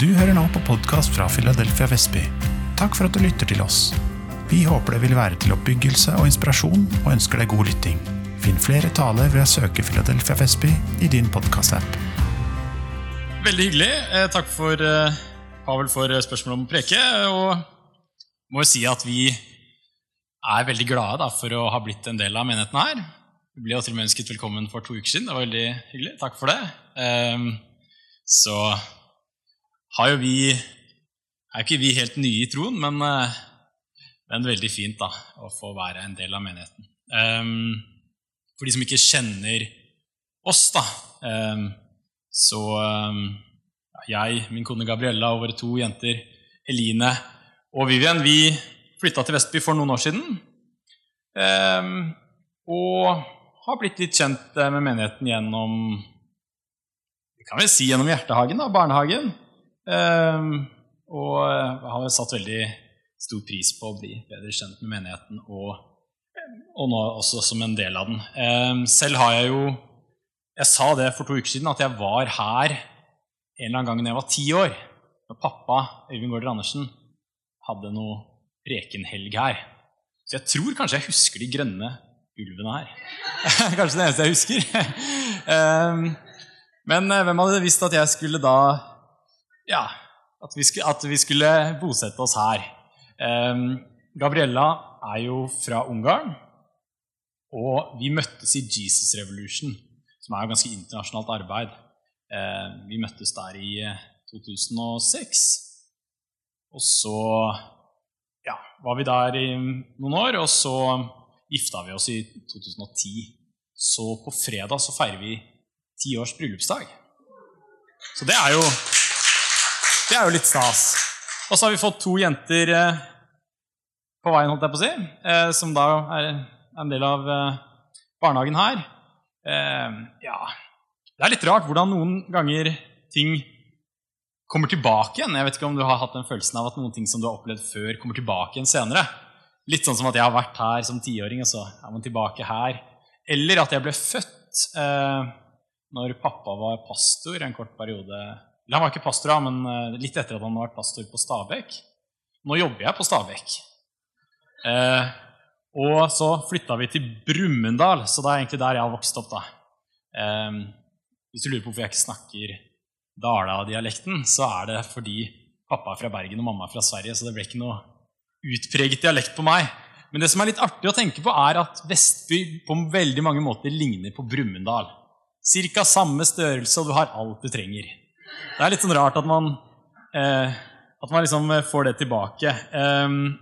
Du hører nå på podkast fra Philadelphia Vestby. Takk for at du lytter til oss. Vi håper det vil være til oppbyggelse og inspirasjon, og ønsker deg god lytting. Finn flere taler ved å søke Philadelphia Vestby i din podkast-app. Veldig hyggelig. Eh, takk for eh, Pavel for eh, spørsmålet om preke. Og må jo si at vi er veldig glade for å ha blitt en del av menigheten her. Vi ble jo til og med ønsket velkommen for to uker siden. Det var veldig hyggelig. Takk for det. Så har jo vi Er ikke vi helt nye i troen, men, det er veldig fint da, å få være en del av menigheten. Ehm, for de som ikke kjenner oss, da, ehm, så jeg, min kone Gabriella og våre to jenter Eline og Vivian vi flytta til Vestby for noen år siden. og har blitt litt kjent eh, med menigheten gjennom vi kan vel si gjennom Hjertehagen, da, barnehagen. Og har satt veldig stor pris på å bli bedre kjent med menigheten og, og nå også som en del av den. selv har jeg jo Jeg sa det for to uker siden, at jeg var her en eller annen gang da jeg var ti år. Da pappa, Øyvind Gaarder Andersen, hadde noe prekenhelg her. Så jeg tror kanskje jeg husker de grønne ulvene her. kanskje det eneste jeg husker. um, men uh, hvem hadde visst at jeg skulle da Ja, at vi skulle, at vi skulle bosette oss her. Um, Gabriella er jo fra Ungarn, og vi møttes i Jesus Revolution, som er jo ganske internasjonalt arbeid. Uh, vi møttes der i 2006. Og så ja, var vi der i noen år, og så gifta vi oss i 2010. Så på fredag så feirer vi ti års bryllupsdag. Så det er jo Det er jo litt stas. Og så har vi fått to jenter eh, på veien, holdt jeg på å si, eh, som da er en del av eh, barnehagen her. Ja Det er litt rart hvordan noen ganger ting kommer tilbake igjen. Jeg vet ikke om du har hatt den følelsen av at noen ting som du har opplevd før, kommer tilbake igjen senere. Litt sånn som at jeg har vært her som tiåring, og så er man tilbake her. Eller at jeg ble født eh, når pappa var pastor en kort periode. Eller han var ikke pastor da, men eh, litt etter at han hadde vært pastor på Stabekk. Nå jobber jeg på Stabekk. Eh, og så flytta vi til Brumunddal, så det er egentlig der jeg har vokst opp. da. Eh, hvis du lurer på hvorfor jeg ikke snakker Dala-dialekten, så er det fordi pappa er fra Bergen og mamma er fra Sverige, så det ble ikke noe utpreget dialekt på meg. Men det som er litt artig å tenke på, er at Vestby på veldig mange måter ligner på Brumunddal. Cirka samme størrelse, og du har alt du trenger. Det er litt sånn rart at man, eh, at man liksom får det tilbake. Um,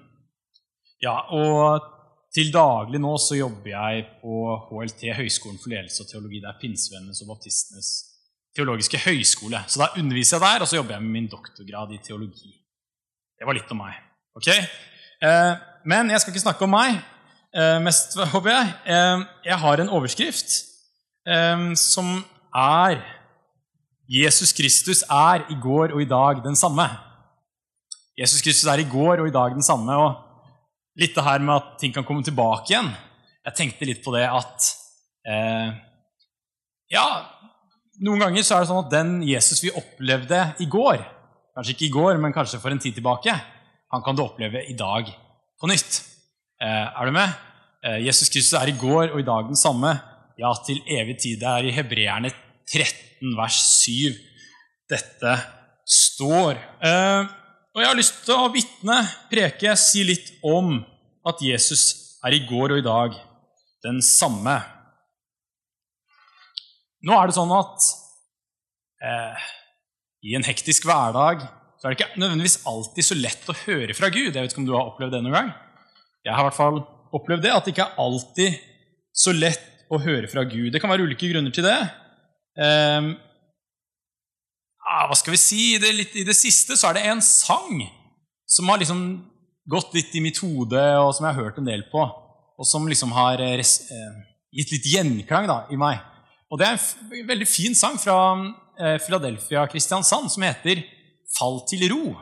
ja, og til daglig nå så jobber jeg på HLT, Høgskolen for ledelse og teologi. Det er pinsevennenes og baptistenes teologiske høyskole. Så da underviser jeg der, og så jobber jeg med min doktorgrad i teologi. Det var litt om meg. ok? Eh, men jeg skal ikke snakke om meg eh, mest, håper jeg. Eh, jeg har en overskrift som er Jesus Kristus er i går og i dag den samme. Jesus Kristus er i går og i dag den samme. og Litt det her med at ting kan komme tilbake igjen. Jeg tenkte litt på det at Ja, noen ganger så er det sånn at den Jesus vi opplevde i går, kanskje ikke i går, men kanskje for en tid tilbake, han kan du oppleve i dag på nytt. Eh, er du med? Eh, Jesus Kristus er i går og i dag den samme. Ja, til evig tid. Det er i Hebreerne 13, vers 7 dette står. Eh, og jeg har lyst til å vitne, preke, si litt om at Jesus er i går og i dag den samme. Nå er det sånn at eh, i en hektisk hverdag så er det ikke nødvendigvis alltid så lett å høre fra Gud. Jeg vet ikke om du har opplevd det noen gang. Jeg har i hvert fall opplevd det, at det ikke er alltid så lett å høre fra Gud. Det kan være ulike grunner til det. Eh, hva skal vi si? I det, I det, siste så er det en sang som har liksom gått litt i mitt hode, og som jeg har hørt en del på, og som liksom har eh, gitt litt gjenklang da, i meg. Og Det er en veldig fin sang fra eh, Philadelphia Kristiansand som heter 'Fall til ro'.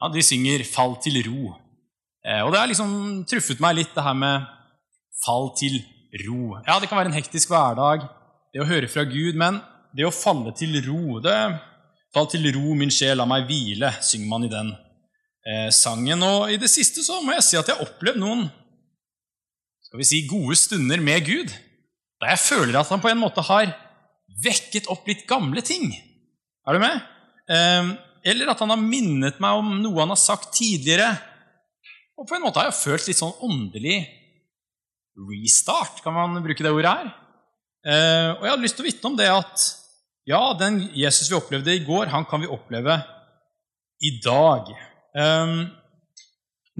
Ja, De synger 'Fall til ro'. Eh, og det har liksom truffet meg litt, det her med 'fall til ro'. Ja, Det kan være en hektisk hverdag, det å høre fra Gud, men det å falle til ro det, Fall til ro, min sjel, la meg hvile, synger man i den eh, sangen. Og i det siste så må jeg si at jeg har opplevd noen skal vi si, gode stunder med Gud, der jeg føler at han på en måte har vekket opp litt gamle ting. Er du med? Eh, eller at han har minnet meg om noe han har sagt tidligere. Og på en måte har jeg følt litt sånn åndelig restart, kan man bruke det ordet her. Eh, og jeg hadde lyst til å vitne om det at ja, den Jesus vi opplevde i går, han kan vi oppleve i dag. Eh,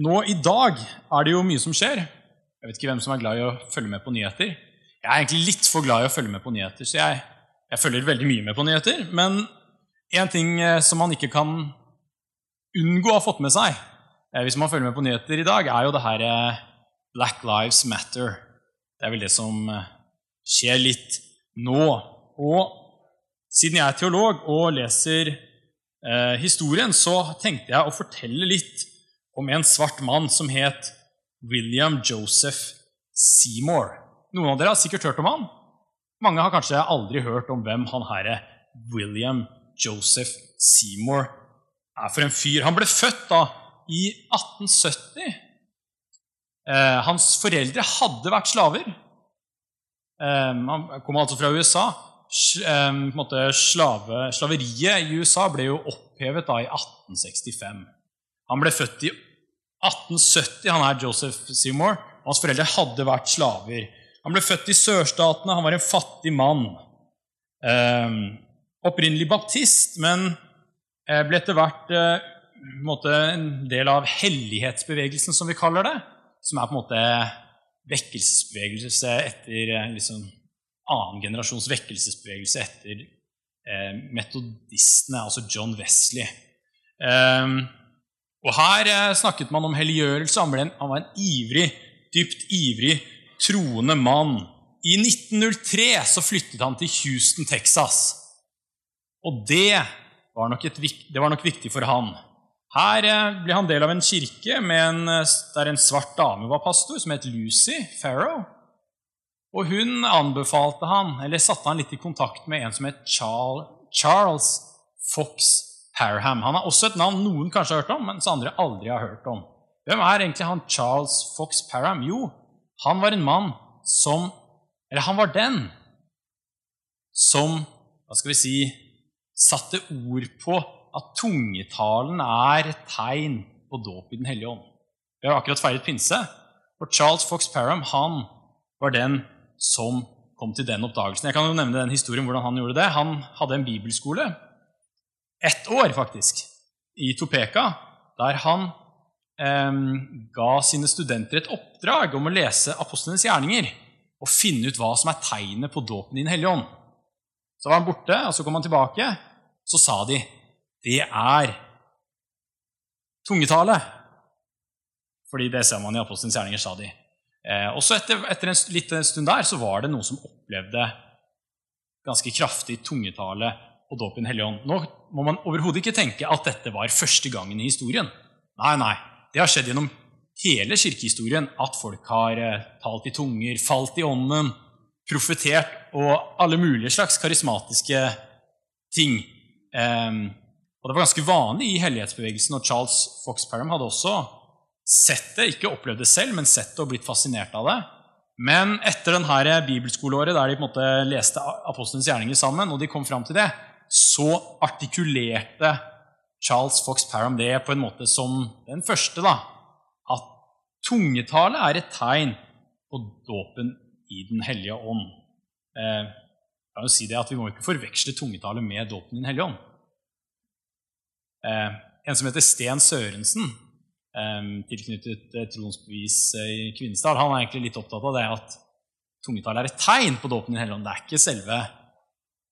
nå i dag er det jo mye som skjer. Jeg vet ikke hvem som er glad i å følge med på nyheter. Jeg er egentlig litt for glad i å følge med på nyheter, så jeg, jeg følger veldig mye med på nyheter. Men én ting eh, som man ikke kan unngå å ha fått med seg hvis man følger med på nyheter i dag, er jo det her Black Lives Matter. Det er vel det som eh, skjer litt nå. Og siden jeg er teolog og leser eh, historien, så tenkte jeg å fortelle litt om en svart mann som het William Joseph Seymour. Noen av dere har sikkert hørt om han. Mange har kanskje aldri hørt om hvem han herre William Joseph Seymour er for en fyr. Han ble født da i 1870 Eh, hans foreldre hadde vært slaver. Eh, han kom altså fra USA. Eh, slave, slaveriet i USA ble jo opphevet da i 1865. Han ble født i 1870, han er Joseph Seymour. Hans foreldre hadde vært slaver. Han ble født i sørstatene, han var en fattig mann. opprinnelig baptist, men ble etter hvert en del av hellighetsbevegelsen, som vi kaller det som er på en måte vekkelsesbevegelse etter eh, liksom, annen generasjons vekkelsesbevegelse etter eh, metodistene, altså John Wesley. Eh, og Her eh, snakket man om helliggjørelse. Han, en, han, var en ivrig, dypt ivrig, troende mann. I 1903 så flyttet han til Houston, Texas. Og det var nok, et, det var nok viktig for han. Her eh, ble han del av en kirke en, eh, der en svart dame var pastor, som het Lucy Farrow. Og hun anbefalte han, eller satte han litt i kontakt med en som het Charles Fox Parham. Han har også et navn noen kanskje har hørt om, mens andre aldri har hørt om. Hvem er egentlig han Charles Fox Parham? Jo, han var en mann som Eller han var den som hva skal vi si, satte ord på at tungetalen er et tegn på dåp i Den hellige ånd. Vi har akkurat feiret pinse, og Charles Fox Parham han var den som kom til den oppdagelsen. Jeg kan jo nevne den historien hvordan Han gjorde det. Han hadde en bibelskole, ett år faktisk, i Topeka, der han eh, ga sine studenter et oppdrag om å lese apostlenes gjerninger og finne ut hva som er tegnet på dåpen i Den hellige ånd. Så var han borte, og så kom han tilbake. Så sa de det er tungetale. Fordi det ser man i Apostelens gjerninger, sa de. Eh, også etter, etter en liten stund der så var det noen som opplevde ganske kraftig tungetale og dåp i Den hellige ånd. Nå må man overhodet ikke tenke at dette var første gangen i historien. Nei, nei. Det har skjedd gjennom hele kirkehistorien at folk har eh, talt i tunger, falt i ånden, profetert og alle mulige slags karismatiske ting. Eh, og Det var ganske vanlig i hellighetsbevegelsen, og Charles Fox Parham hadde også sett det, ikke opplevd det selv, men sett det og blitt fascinert av det. Men etter denne bibelskoleåret der de på en måte leste apostlenes gjerninger sammen, og de kom fram til det, så artikulerte Charles Fox Parham det på en måte som den første. da, At tungetale er et tegn på dåpen i Den hellige ånd. Eh, jeg kan si det at Vi må ikke forveksle tungetale med dåpen i Den hellige ånd. Eh, en som heter Sten Sørensen, eh, tilknyttet eh, Troens bevis i Kvinesdal, han er egentlig litt opptatt av det at tungetall er et tegn på dåpen i Helligånd. Det er ikke selve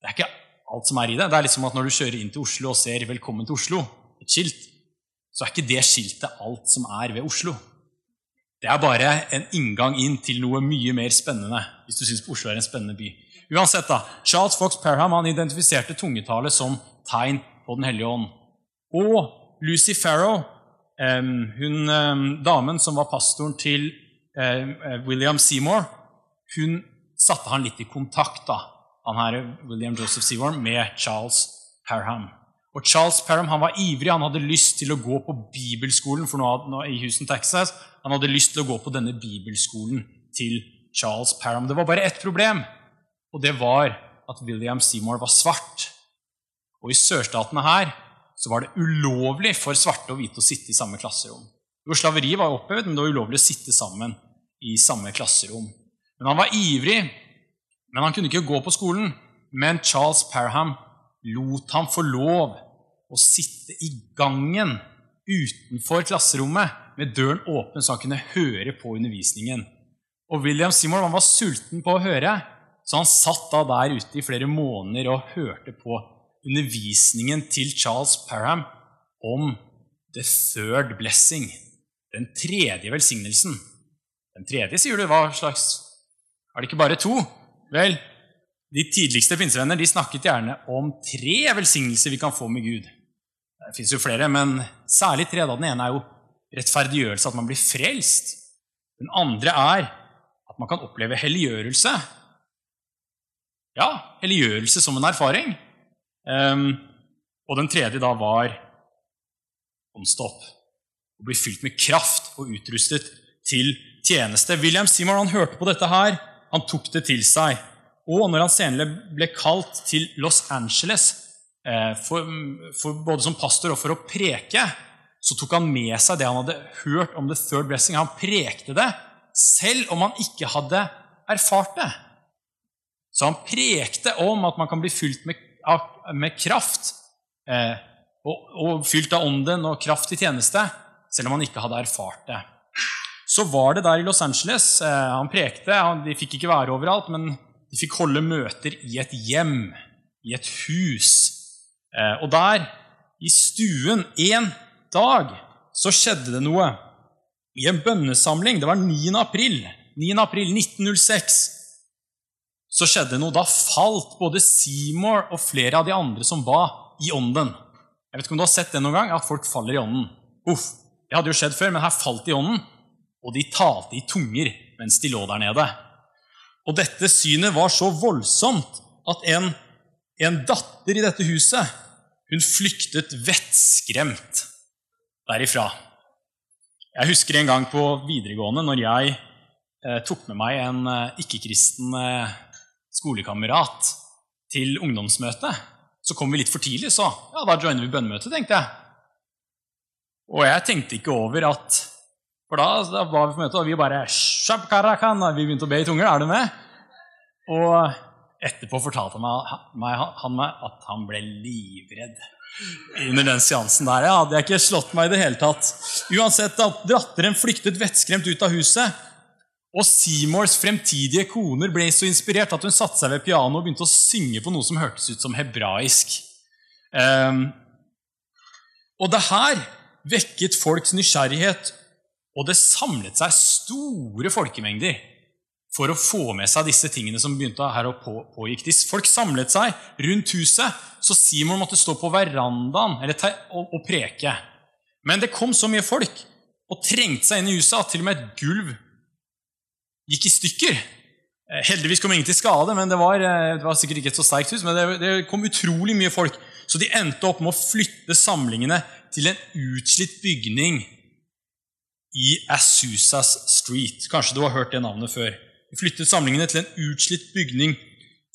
Det er ikke alt som er i det. Det er liksom at når du kjører inn til Oslo og ser 'Velkommen til Oslo', et skilt, så er ikke det skiltet alt som er ved Oslo. Det er bare en inngang inn til noe mye mer spennende, hvis du synes Oslo er en spennende by. Uansett, da, Charles Fox Parham han identifiserte tungetallet som tegn på Den hellige ånd. Og Lucy Farrow, hun damen som var pastoren til William Seymour, hun satte han litt i kontakt, da, han her William Joseph Seymour, med Charles Parham. Og Charles Parham han var ivrig, han hadde lyst til å gå på bibelskolen for nå i Houston, Texas. Han hadde lyst til å gå på denne bibelskolen til Charles Parham. Det var bare ett problem, og det var at William Seymour var svart. Og i sørstatene her så var det ulovlig for svarte og hvite å sitte i samme klasserom. Jo, Slaveri var opphevet, men det var ulovlig å sitte sammen i samme klasserom. Men han var ivrig, men han kunne ikke gå på skolen. Men Charles Parham lot ham få lov å sitte i gangen utenfor klasserommet med døren åpen, så han kunne høre på undervisningen. Og William Seymour var sulten på å høre, så han satt da der ute i flere måneder og hørte på undervisningen til Charles Parham om the third blessing, den tredje velsignelsen. Den tredje, sier du? Hva slags Er det ikke bare to? Vel, de tidligste pinsevenner de snakket gjerne om tre velsignelser vi kan få med Gud. Det fins jo flere, men særlig tre. da. Den ene er jo rettferdiggjørelse, at man blir frelst. Den andre er at man kan oppleve helliggjørelse. Ja, helliggjørelse som en erfaring. Um, og den tredje da var åndsdåp. Å bli fylt med kraft og utrustet til tjeneste. William Seymour han hørte på dette her, han tok det til seg. Og når han senere ble kalt til Los Angeles, eh, for, for både som pastor og for å preke, så tok han med seg det han hadde hørt om the third blessing. Han prekte det selv om han ikke hadde erfart det. Så han prekte om at man kan bli fylt med, med kraft, eh, og, fylt av ånden og kraft i tjeneste, selv om han ikke hadde erfart det. Så var det der i Los Angeles. Eh, han prekte. De fikk ikke være overalt, men de fikk holde møter i et hjem, i et hus. Eh, og der, i stuen, en dag, så skjedde det noe. I en bønnesamling, det var 9. april, 9. april 1906, så skjedde noe. Da falt både Seymour og flere av de andre som var, i ånden. Jeg vet ikke om du har sett det noen gang, at folk faller i ånden. Uff, Det hadde jo skjedd før, men her falt de i ånden, og de talte i tunger mens de lå der nede. Og dette synet var så voldsomt at en, en datter i dette huset hun flyktet vettskremt derifra. Jeg husker en gang på videregående når jeg eh, tok med meg en eh, ikke-kristen eh, skolekamerat til ungdomsmøte. Så kom vi litt for tidlig, så ja, da joiner vi bønnemøtet, tenkte jeg. Og jeg tenkte ikke over at for da, da, var vi på møtet, og vi bare Vi begynte å be i tunger. Er du med? Og etterpå fortalte han meg, han meg at han ble livredd under den seansen der. Ja, hadde jeg ikke slått meg i det hele tatt. Uansett, at datteren flyktet vettskremt ut av huset. Og Seymours fremtidige koner ble så inspirert at hun satte seg ved pianoet og begynte å synge på noe som hørtes ut som hebraisk. Um, og det her vekket folks nysgjerrighet og det samlet seg store folkemengder for å få med seg disse tingene som begynte her å på, pågikk. Folk samlet seg rundt huset, så Simon måtte stå på verandaen og, og, preke. Men det kom så mye folk og trengte seg inn i huset at til og med et gulv gikk i stykker. Eh, heldigvis kom ingen til skade, men det var, eh, det var sikkert ikke et så sterkt hus. Men det, det kom utrolig mye folk, så de endte opp med å flytte samlingene til en utslitt bygning i Asusas Street. Kanskje du har hørt det navnet før. De flyttet samlingene til en utslitt bygning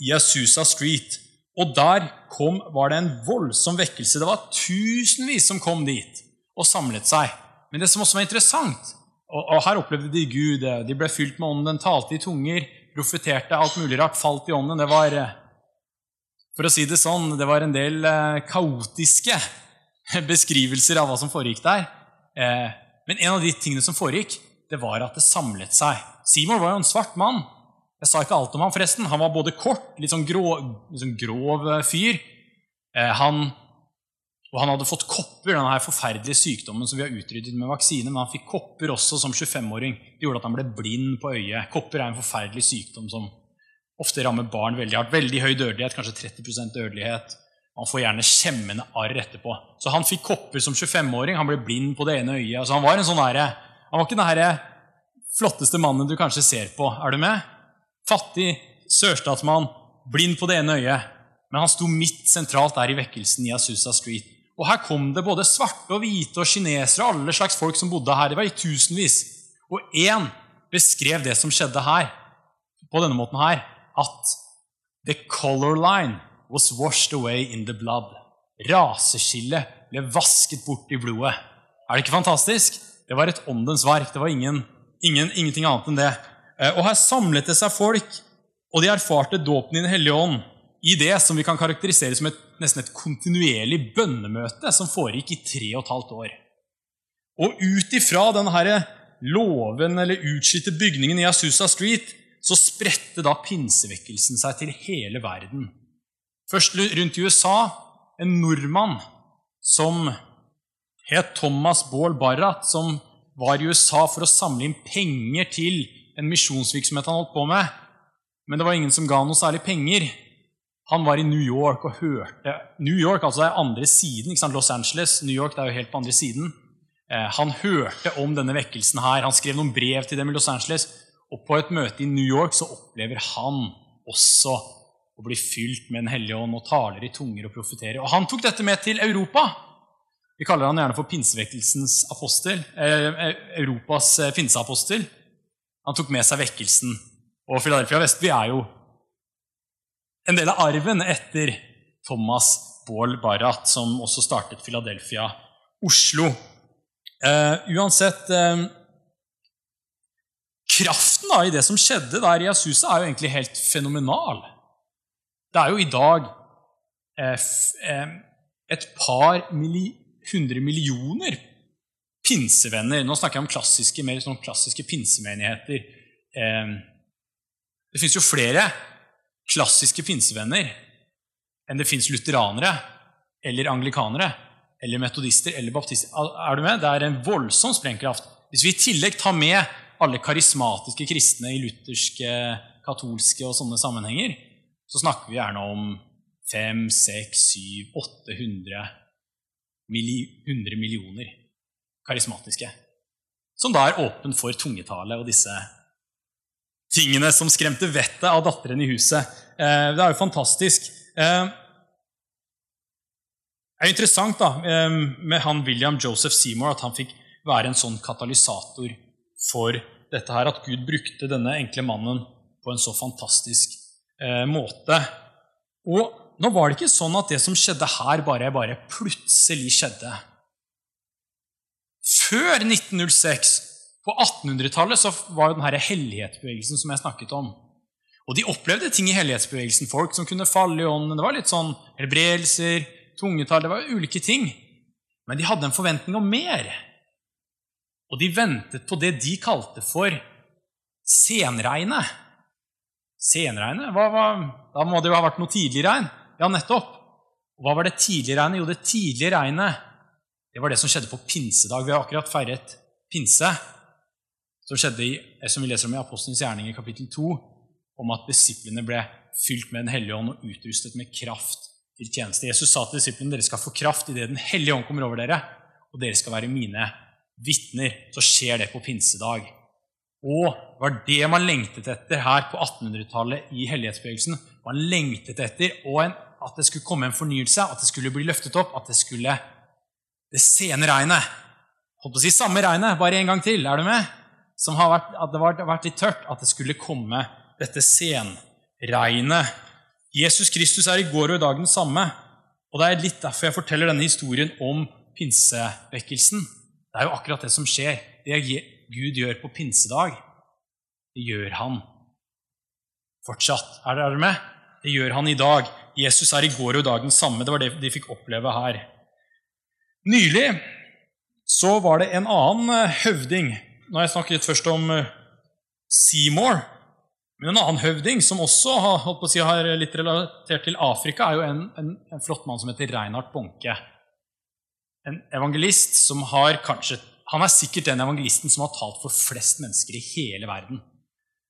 i Asusa Street. Og der kom, var det en voldsom vekkelse. Det var tusenvis som kom dit og samlet seg. Men det som også var interessant og, og her opplevde de Gud. De ble fylt med ånden, talte i tunger, profeterte, alt mulig rart. Falt i ånden. Det var, for å si det sånn, det var en del eh, kaotiske beskrivelser av hva som foregikk der. Eh, men en av de tingene som foregikk, det var at det samlet seg. Simon var jo en svart mann. Jeg sa ikke alt om ham, forresten. Han var både kort, litt sånn grov, litt sånn grov eh, fyr. Eh, han, og han hadde fått kopper, denne forferdelige sykdommen som vi har utryddet med vaksine. Men han fikk kopper også som 25-åring. Det gjorde at han ble blind på øyet. Kopper er en forferdelig sykdom som ofte rammer barn veldig hardt. Veldig høy dødelighet, kanskje 30% dødelighet. Han får gjerne skjemmende arr etterpå. Så han fikk kopper som 25-åring. Han ble blind på det ene øyet. Altså, han var en sånn herre han var ikke den herre flotteste mannen du kanskje ser på. Er du med? Fattig sørstatsmann, blind på det ene øyet. men han sto midt sentralt der i vekkelsen i Asusa Street. Og her kom det både svarte og hvite og kinesere og alle slags folk som bodde her. Det var i tusenvis. Og én beskrev det som skjedde her, på denne måten her, at the color line was washed away in the blood. Raseskillet ble vasket bort i blodet. Er det ikke fantastisk? Det var et åndens verk. Det var ingen, ingen, ingenting annet enn det. Eh, og her samlet det seg folk, og de erfarte dåpen i Den hellige ånd i det som vi kan karakterisere som et, nesten et kontinuerlig bønnemøte som foregikk i tre og et halvt år. Og ut ifra denne låven eller utslitte bygningen i Asusa Street så spredte da pinsevekkelsen seg til hele verden. Først rundt i USA en nordmann som het Thomas Baal Barrat, som var i USA for å samle inn penger til en misjonsvirksomhet han holdt på med. Men det var ingen som ga noe særlig penger. Han var i New York og hørte New York altså er andre siden, ikke sant? Los Angeles. New York det er jo helt på andre siden. Eh, han hørte om denne vekkelsen her. Han skrev noen brev til dem i Los Angeles. Og på et møte i New York så opplever han også å bli fylt med Den hellige ånd og taler i tunger og profeterer. Og han tok dette med til Europa. Vi kaller han gjerne for pinsevekkelsens apostel. Eh, eh Europas eh, pinseapostel. Han tok med seg vekkelsen. Og Philadelphia Vestby er jo en del av arven etter Thomas Baal Barrat, som også startet Philadelphia Oslo. Eh, uansett eh, Kraften da, i det som skjedde der i Asusa, er jo egentlig helt fenomenal. Det er jo i dag eh, et par milli, hundre millioner pinsevenner. Nå snakker jeg om klassiske, mer sånn klassiske pinsemenigheter. det fins jo flere klassiske pinsevenner enn det fins lutheranere eller anglikanere eller metodister eller baptister. Er du med? Det er en voldsom sprengkraft. Hvis vi i tillegg tar med alle karismatiske kristne i lutherske, katolske og sånne sammenhenger, så snakker vi gjerne om 5, 6, 7, 800 milli, 100 millioner karismatiske. Som da er åpen for tungetale og disse tingene som skremte vettet av datteren i huset. Eh, det er jo fantastisk. Eh, det er interessant da, eh, med han William Joseph Seymour at han fikk være en sånn katalysator for dette her, at Gud brukte denne enkle mannen på en så fantastisk måte. Og nå var det ikke sånn at det som skjedde her, bare, bare plutselig skjedde. Før 1906 på 1800-tallet så var jo denne hellighetsbevegelsen som jeg snakket om. Og de opplevde ting i hellighetsbevegelsen. Folk som kunne falle i ånden. Det var litt sånn helbredelser, tungetall Det var ulike ting. Men de hadde en forventning om mer. Og de ventet på det de kalte for senregnet. Senregnet? Da må det jo ha vært noe tidlig regn. Ja, nettopp. Og hva var det tidlige regnet? Jo, det tidlige regnet det var det som skjedde på pinsedag. Vi har akkurat feiret pinse som skjedde i, som vi leser om i Apostelens gjerning i kapittel 2, om at disiplene ble fylt med Den hellige ånd og utrustet med kraft til tjeneste. Jesus sa til disiplene dere skal få kraft idet Den hellige ånd kommer over dere, og dere skal være mine vitner. Så skjer det på pinsedag. Og det var det man lengtet etter her på 1800-tallet i hellighetsbevegelsen. Man lengtet etter en, at det skulle komme en fornyelse, at det skulle bli løftet opp, at det skulle Det sene regnet Holdt på å si samme regnet, bare en gang til. Er du med? Som har vært, at det har vært litt tørt, at det skulle komme dette senregnet. Jesus Kristus er i går og i dag den samme. Og Det er litt derfor jeg forteller denne historien om pinsevekkelsen. Det er jo akkurat det som skjer. Det Gud gjør på pinsedag, det gjør han fortsatt. Er dere med? Det gjør han i dag. Jesus er i går og i dag den samme. Det var det de fikk oppleve her. Nylig så var det en annen eh, høvding nå har jeg snakket først om eh, Seymour. Men en annen høvding som også har, si, har litt relatert til Afrika, er jo en, en, en flott mann som heter Reinhard Bonke. En evangelist som har kanskje Han er sikkert den evangelisten som har talt for flest mennesker i hele verden.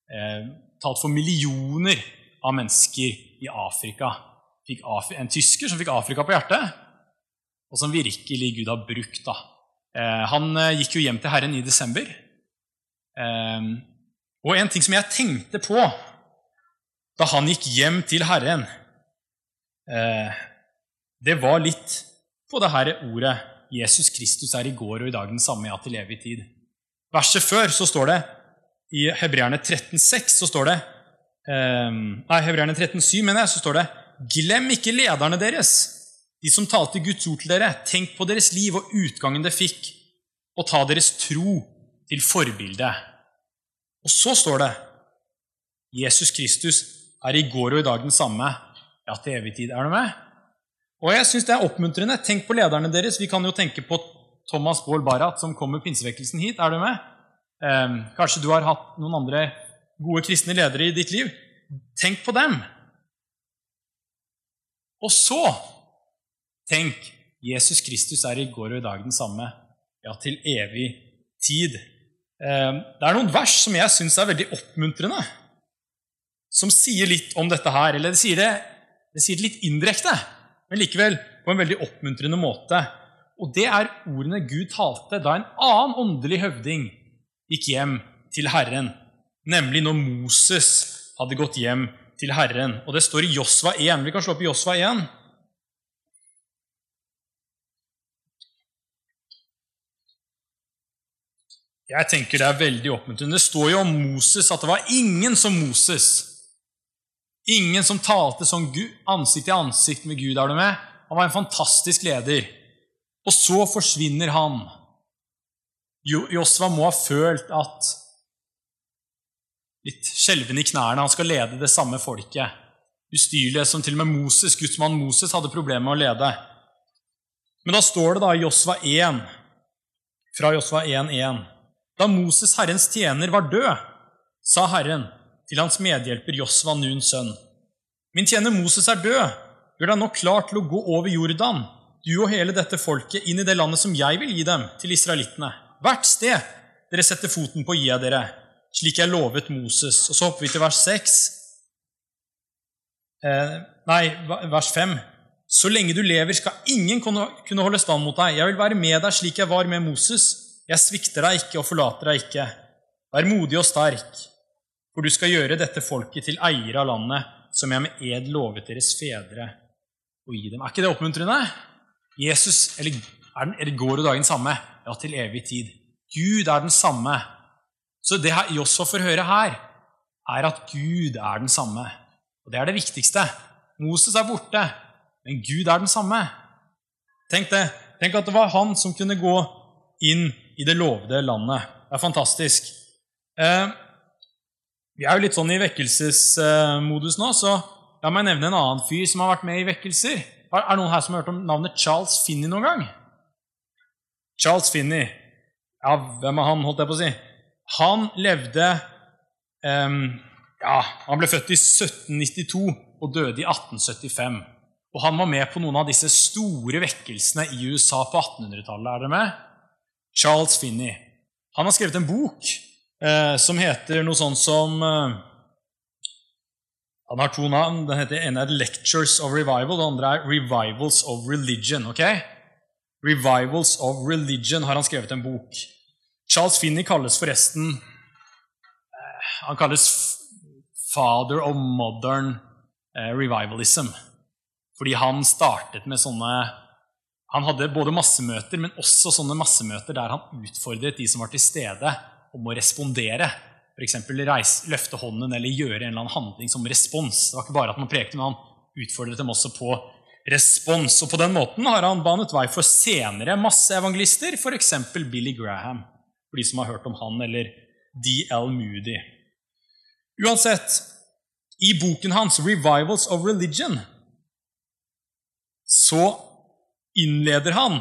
Eh, talt for millioner av mennesker i Afrika. Afri en tysker som fikk Afrika på hjertet, og som virkelig Gud har brukt. da. Eh, han eh, gikk jo hjem til Herren i desember. Ehm, og en ting som jeg tenkte på da han gikk hjem til Herren, eh, det var litt på det her ordet 'Jesus Kristus er i går og i dag den samme, ja, til evig tid'. Verset før så står det, i Hebreerne 13,6 så står det eh, Nei, Hebreerne 13,7 mener jeg, så står det 'Glem ikke lederne deres, de som talte Guds ord til dere. Tenk på deres liv og utgangen det fikk, og ta deres tro til forbilde.' Og så står det 'Jesus Kristus er i går og i dag den samme, ja, til evig tid'. Er du med? Og jeg syns det er oppmuntrende. Tenk på lederne deres. Vi kan jo tenke på Thomas Baal Barrat, som kom med pinsevekkelsen hit. Er du med? Eh, kanskje du har hatt noen andre gode kristne ledere i ditt liv. Tenk på dem. Og så tenk Jesus Kristus er i går og i dag den samme, ja, til evig tid. Eh, det er noen vers som jeg syns er veldig oppmuntrende, som sier litt om dette her. Eller det sier det, det sier det litt indirekte men likevel på en veldig oppmuntrende måte. Og det er ordene Gud talte da en annen åndelig høvding gikk hjem til Herren, nemlig når Moses hadde gått hjem til Herren. Og det står i Josva 1. Vi kan slå opp i Josva 1. Jeg tenker det er veldig oppmuntrende. Det står jo om Moses at det var ingen som Moses Ingen som talte sånn ansikt til ansikt med Gud. er du med? Han var en fantastisk leder. Og så forsvinner han. Josva må ha følt at Litt skjelven i knærne. Han skal lede det samme folket. Ustyrlige som til og med Moses, gudsmann Moses hadde problemer med å lede. Men da står det da i Josva 1, fra Josva 1,1.: Da Moses, Herrens tjener, var død, sa Herren, til hans medhjelper Josva, Nuns sønn. Min tjener Moses er død. Gjør deg nå klar til å gå over Jordan, du og hele dette folket, inn i det landet som jeg vil gi dem, til israelittene. Hvert sted dere setter foten på, gir jeg dere, slik jeg lovet Moses. Og så hopper vi til vers 6. Eh, nei, vers 5. Så lenge du lever, skal ingen kunne holde stand mot deg. Jeg vil være med deg slik jeg var med Moses. Jeg svikter deg ikke og forlater deg ikke. Vær modig og sterk. For du skal gjøre dette folket til eiere av landet, som jeg med ed lovet deres fedre å gi dem. Er ikke det oppmuntrende? Jesus, eller er, den, eller går jo dagen samme? Ja, til evig tid. Gud er den samme. Så det Josfa får høre her, er at Gud er den samme. Og det er det viktigste. Moses er borte, men Gud er den samme. Tenk det. Tenk at det var han som kunne gå inn i det lovede landet. Det er fantastisk. Eh, vi er jo litt sånn i vekkelsesmodus nå, så la meg nevne en annen fyr som har vært med i vekkelser. Er det noen her som har hørt om navnet Charles Finney noen gang? Charles Finney. Ja, hvem er han, holdt jeg på å si? Han levde eh, Ja, han ble født i 1792 og døde i 1875. Og han var med på noen av disse store vekkelsene i USA på 1800-tallet. Er dere med? Charles Finney. Han har skrevet en bok eh, som heter noe sånt som eh, Han har to navn. Den heter ene er 'Lectures of Revival', den andre er 'Revivals of Religion'. ok? 'Revivals of Religion' har han skrevet en bok. Charles Finney kalles forresten eh, Han kalles 'father of modern eh, revivalism'. Fordi han startet med sånne Han hadde både massemøter, men også sånne massemøter der han utfordret de som var til stede, om å respondere. F.eks. løfte hånden eller gjøre en eller annen handling som respons. Det var ikke bare at man prekte, men han utfordret dem også på respons. Og På den måten har han banet vei for senere masseevangelister, f.eks. Billy Graham, for de som har hørt om han, eller D.L. Moody. Uansett, i boken hans 'Revivals of Religion' så innleder han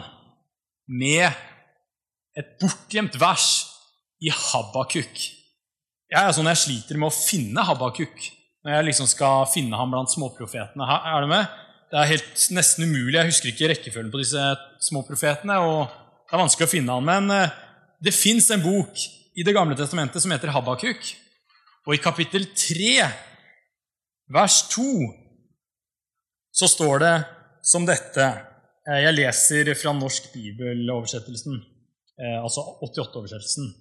med et bortgjemt vers i Habakuk. Jeg er sånn jeg sliter med å finne Habakuk når jeg liksom skal finne ham blant småprofetene. Er du med? Det er helt nesten umulig. Jeg husker ikke rekkefølgen på disse småprofetene. og Det er vanskelig å finne han, Men eh, det fins en bok i Det gamle testamentet som heter Habakuk. Og i kapittel 3, vers 2, så står det som dette Jeg leser fra norsk bibeloversettelsen, eh, altså 88-oversettelsen.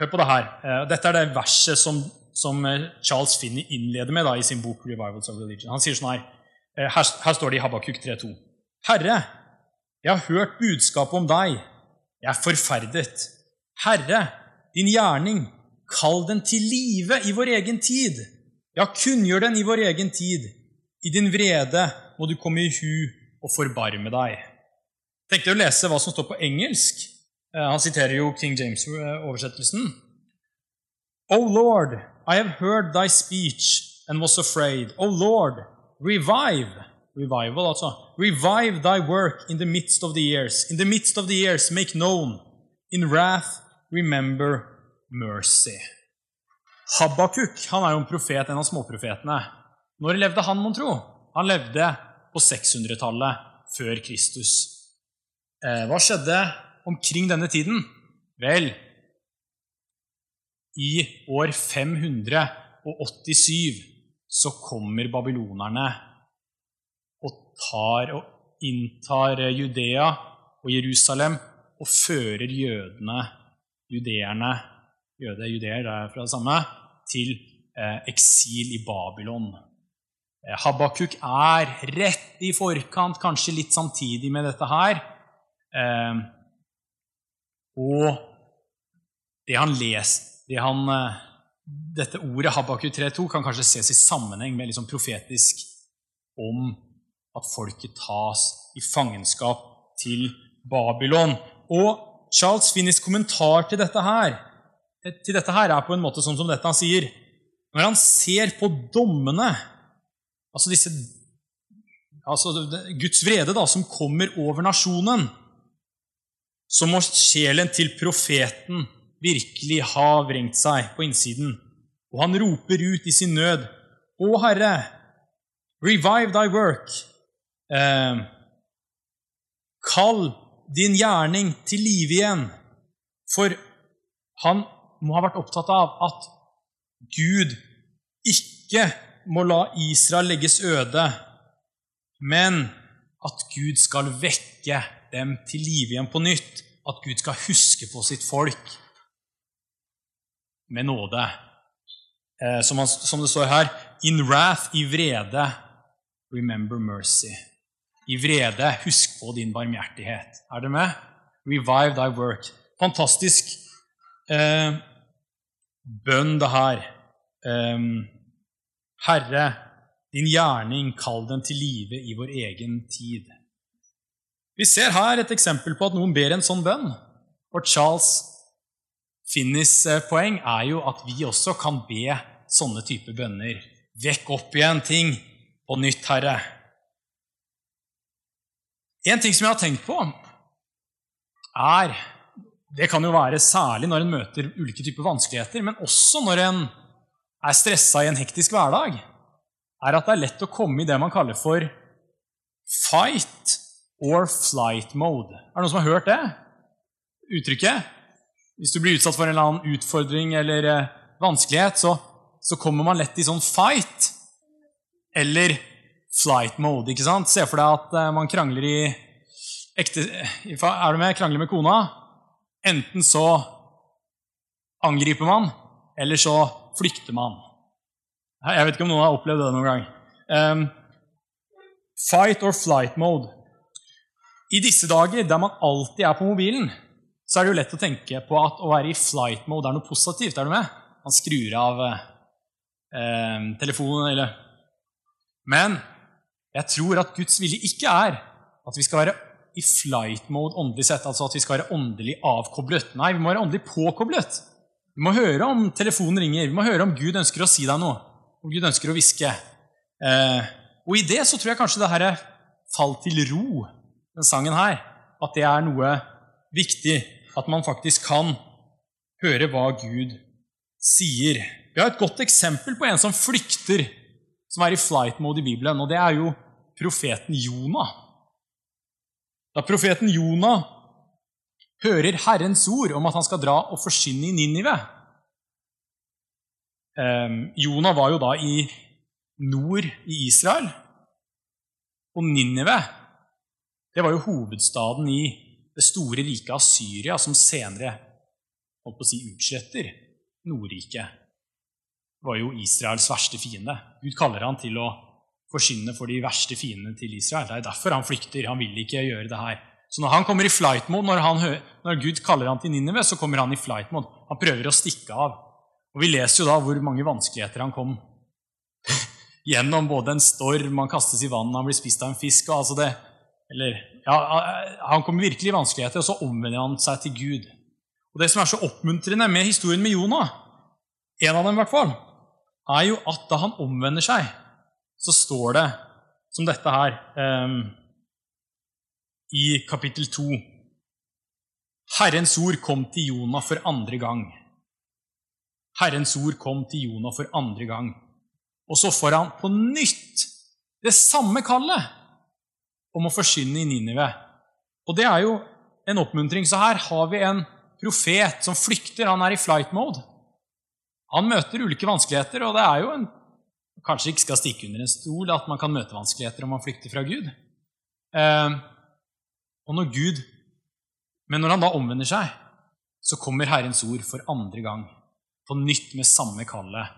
Hør på det her. Eh, dette er det verset som, som eh, Charles Finney innleder med da, i sin bok 'Revivals of Religion'. Han sier sånn her Eh, her, her står det i Habakuk 3,2.: Herre, jeg har hørt budskapet om deg. Jeg er forferdet. Herre, din gjerning, kall den til live i vår egen tid. Ja, kunngjør den i vår egen tid. I din vrede må du komme i hu og forbarme deg. Jeg tenkte å lese hva som står på engelsk. Eh, han siterer jo King James-oversettelsen. O Lord, I have heard thy speech and was afraid. O Lord, revive Revival, altså. Revive thy work in the midst of the years. In the midst of the years, make known. In wrath, remember mercy. Habakuk han er jo en profet, en av småprofetene. Når levde han, mon tro? Han levde på 600-tallet før Kristus. Eh, hva skjedde omkring denne tiden? Vel, i år 587 så kommer babylonerne og tar og inntar Judea og Jerusalem og fører jødene, judeerne jøde, judeer, det er fra det samme, til eh, eksil i Babylon. Eh, Habakuk er rett i forkant, kanskje litt samtidig med dette her. Eh, og det han leser det han, eh, Dette ordet Habakuk 3.2 kan kanskje ses i sammenheng med liksom profetisk om at folket tas i fangenskap til Babylon. Og Charles Finnis kommentar til dette her til dette her er på en måte sånn som dette han sier. Når han ser på dommene, altså disse altså Guds vrede da, som kommer over nasjonen, så må sjelen til profeten virkelig ha vrengt seg på innsiden. Og han roper ut i sin nød, Å Herre, revive thy work. Eh, kall din gjerning til live igjen. For han må ha vært opptatt av at Gud ikke må la Israel legges øde, men at Gud skal vekke dem til live igjen på nytt. At Gud skal huske på sitt folk med nåde. Eh, som, det står her In wrath, i vrede, remember mercy. I vrede, husk på din barmhjertighet. Er dere med? Revive thy work. Fantastisk eh, bønn, det her. Eh, Herre, din gjerning, kall den til live i vår egen tid. Vi ser her et eksempel på at noen ber en sånn bønn. Og Charles Finnis eh, poeng er jo at vi også kan be sånne typer bønner. Vekk opp igjen ting på nytt, Herre. En ting som jeg har tenkt på, er Det kan jo være særlig når en møter ulike typer vanskeligheter, men også når en er stressa i en hektisk hverdag, er at det er lett å komme i det man kaller for fight or flight mode. Er det noen som har hørt det uttrykket? Hvis du blir utsatt for en eller annen utfordring eller eh, vanskelighet, så, så, kommer man lett i sånn fight eller flight mode. ikke sant? Se for deg at eh, man krangler i ekte Er du med? Krangler med kona. Enten så angriper man, eller så flykter man. Jeg vet ikke om noen har opplevd det noen gang. Um, fight or flight mode. I disse dager, der man alltid er på mobilen, så er det jo lett å tenke på at å være i flight mode er noe positivt. Er du med? Man skrur av eh, telefonen eller Men jeg tror at Guds vilje ikke er at vi skal være i flight mode åndelig sett, altså at vi skal være åndelig avkoblet. Nei, vi må være åndelig påkoblet. Vi må høre om telefonen ringer, vi må høre om Gud ønsker å si deg noe, om Gud ønsker å hviske. Eh, og i det så tror jeg kanskje det her er fall til ro, den sangen her, at det er noe viktig at man faktisk kan høre hva Gud sier. Vi har et godt eksempel på en som flykter, som er i flight mode i Bibelen, og det er jo profeten Jonah. Da profeten Jonah hører Herrens ord om at han skal dra og forsyne i Ninive eh, Jonah var jo da i nord i Israel, og Ninive det var jo hovedstaden i det store riket av Syria, som senere holdt på å si, utsletter Nordriket, var jo Israels verste fiende. Gud kaller han til å forsyne for de verste fiendene til Israel. Det er derfor han flykter. Han vil ikke gjøre det her. Så når han kommer i flight mode, når, han, når Gud kaller han til Ninive, så kommer han i flight mode. Han prøver å stikke av. Og Vi leser jo da hvor mange vanskeligheter han kom gjennom. Både en storm, han kastes i vannet, han blir spist av en fisk og altså det, eller, ja, Han kommer virkelig i vanskeligheter, og så omvender han seg til Gud. Og Det som er så oppmuntrende med historien med Jonah, en av dem i hvert fall, er jo at da han omvender seg, så står det som dette her um, i kapittel 2. Herrens ord kom til Jonah for andre gang. Herrens ord kom til Jonah for andre gang. Og så får han på nytt det samme kallet om å forsyne i Ninive. Og det er jo en oppmuntring. Så her har vi en profet som flykter. Han er i flight mode. Han møter ulike vanskeligheter, og det er jo en Kanskje ikke skal stikke under en stol at man kan møte vanskeligheter om man flykter fra Gud. Og når Gud Men når han da omvender seg, så kommer Herrens ord for andre gang. På nytt med samme kallet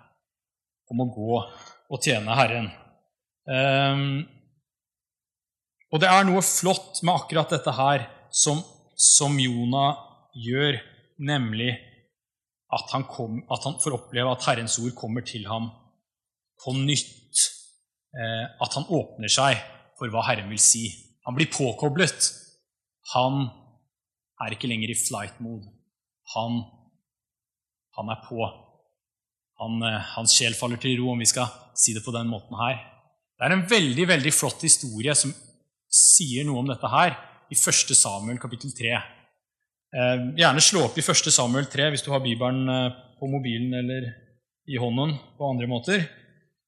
om å gå og tjene Herren. Um, og det er noe flott med akkurat dette her som, som Jonah gjør, nemlig at han, kom, at han, får oppleve at Herrens ord kommer til ham på nytt. Eh, at han åpner seg for hva Herren vil si. Han blir påkoblet. Han er ikke lenger i flight mode. Han, han er på. Han, eh, hans sjel faller til ro, om vi skal si det på den måten her. Det er en veldig veldig flott historie som sier noe om dette her i 1. Samuel kapittel 3. Eh, gjerne slå opp i 1. Samuel 3 hvis du har Bibelen eh, på mobilen eller i hånden på andre måter.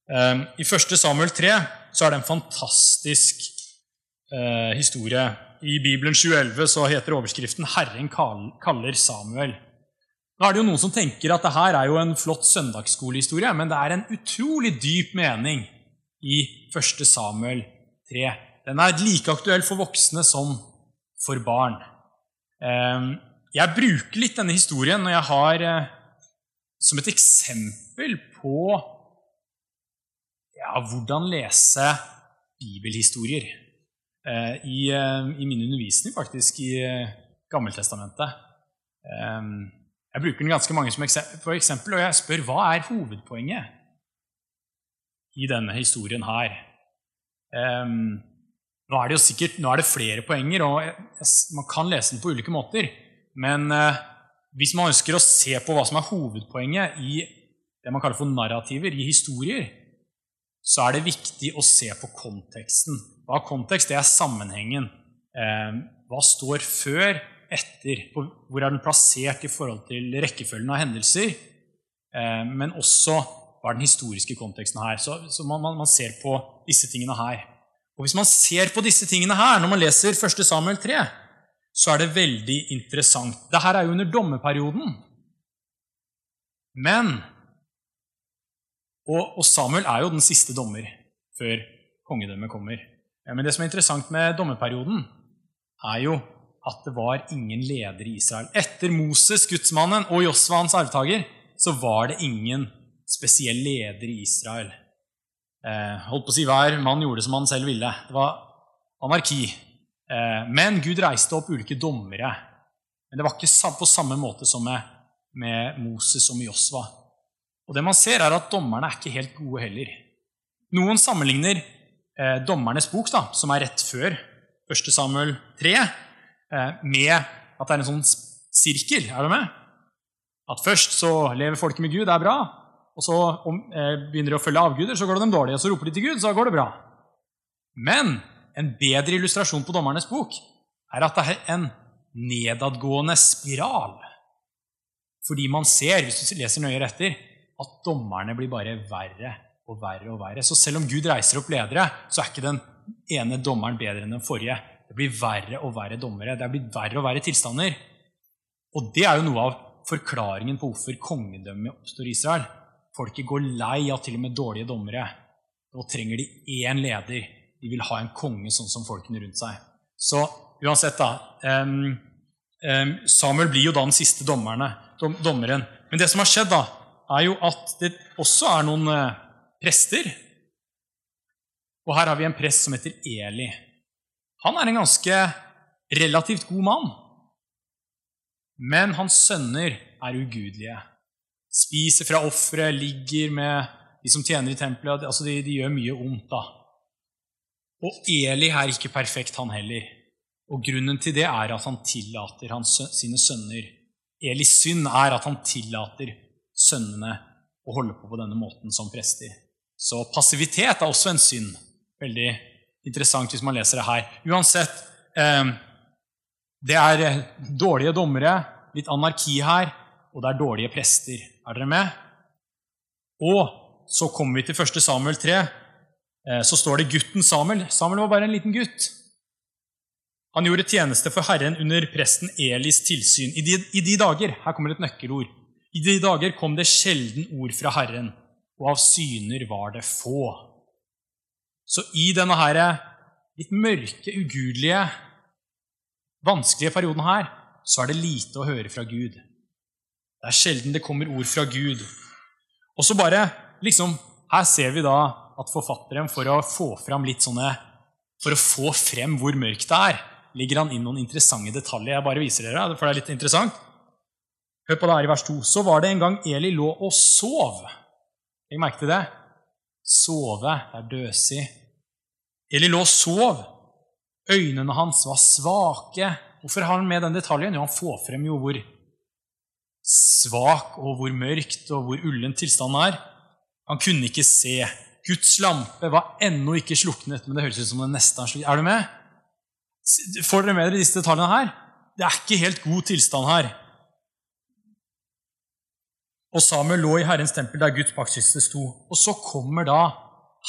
I 1. Samuel 3 så er det en fantastisk historie. I Bibelen 711 så heter overskriften 'Herren kaller Samuel'. Nå er det jo Noen som tenker at det her er jo en flott søndagsskolehistorie, men det er en utrolig dyp mening i 1. Samuel 3. Den er like aktuell for voksne som for barn. Ehm, jeg bruker litt denne historien når jeg har eh, som et eksempel på ja, hvordan lese bibelhistorier. Eh, I, eh, I, min undervisning, faktisk, i Gammeltestamentet. Ehm, jeg bruker den ganske mange som eksempel, og jeg spør hva er hovedpoenget i denne historien her. Nå er det jo sikkert, er det flere poenger, og man kan lese den på ulike måter. Men eh, hvis man ønsker å se på hva som er hovedpoenget i det man kaller for narrativer, i historier, så er det viktig å se på konteksten. Hva er kontekst? Det er sammenhengen. Eh, hva står før, etter? Hvor er den plassert i forhold til rekkefølgen av hendelser? Eh, men også hva er den historiske konteksten her? Så, så man, man ser på disse tingene her. Og Hvis man ser på disse tingene her, når man leser 1. Samuel 3, så er det veldig interessant. Dette er jo under dommerperioden. Men og, og, Samuel er jo den siste dommer før kongedømmet kommer. Men det som er interessant med dommerperioden, er jo at det var ingen leder i Israel. Etter Moses, gudsmannen, og Josva, hans arvtaker, så var det ingen spesiell leder i Israel. Eh, holdt på å si Hver mann gjorde som han selv ville. Det var anarki. Eh, men Gud reiste opp ulike dommere. Men det var ikke på samme måte som med, med Moses og med Josva. Og det man ser, er at dommerne er ikke helt gode heller. Noen sammenligner eh, Dommernes bok, da, som er rett før 1. Samuel 3, eh, med at det er en sånn sirkel. Er du med? At først så lever folket med Gud, det er bra og så om, eh, begynner de å følge avguder, så går det dem dårlig. Og så roper de til Gud, så går det bra. Men en bedre illustrasjon på Dommernes bok er at det er en nedadgående spiral. Fordi man ser, hvis du leser nøyere etter, at dommerne blir bare verre og verre og verre. Så selv om Gud reiser opp ledere, så er ikke den ene dommeren bedre enn den forrige. Det blir verre og verre dommere. Det er blitt verre og verre tilstander. Og det er jo noe av forklaringen på hvorfor kongedømmet oppstår i Israel. Folket går lei av til og med dårlige dommere. Nå trenger de én leder. De vil ha en konge sånn som folkene rundt seg. Så uansett, da um, um, Samuel blir jo da den siste dommerne, dom, dommeren. Men det som har skjedd, da, er jo at det også er noen uh, prester. Og her har vi en prest som heter Eli. Han er en ganske relativt god mann. Men hans sønner er ugudelige. Spiser fra offeret, ligger med de som tjener i tempelet. altså de, de gjør mye ondt. da. Og Eli er ikke perfekt, han heller. Og grunnen til det er at han tillater hans, sine sønner Elis synd er at han tillater sønnene å holde på på denne måten som prester. Så passivitet er også en synd. Veldig interessant hvis man leser det her. Uansett eh, Det er eh, dårlige dommere, litt anarki her, og det er dårlige prester. Er dere med? Og så kommer vi til 1. Samuel 3. Eh, så står det gutten Samuel. Samuel var bare en liten gutt. Han gjorde tjeneste for Herren under presten Elis tilsyn. I de, I de, dager her kommer et nøkkelord, i de dager kom det sjelden ord fra Herren, og av syner var det få. Så i denne her litt mørke, ugudelige, vanskelige perioden her, så er det lite å høre fra Gud. Det er sjelden det kommer ord fra Gud. Og så bare liksom, Her ser vi da at forfatteren, for å få fram litt sånne For å få frem hvor mørkt det er, ligger han inn noen interessante detaljer. Jeg bare viser dere, for det er litt interessant. Hør på det her i vers 2. Så var det en gang Eli lå og sov. Legg merke til det. Sove. Er døsig. Eli lå og sov. Øynene hans var svake. Hvorfor har han med den detaljen? Jo, han får frem jo hvor svak og hvor mørkt og hvor ullen tilstanden er. Han kunne ikke se. Guds lampe var ennå ikke sluknet, men det høres ut som den neste er sluknet. Er du med? Får dere med dere disse detaljene her? Det er ikke helt god tilstand her. Og Samuel lå i Herrens tempel der Guds paktkiste sto. Og så kommer da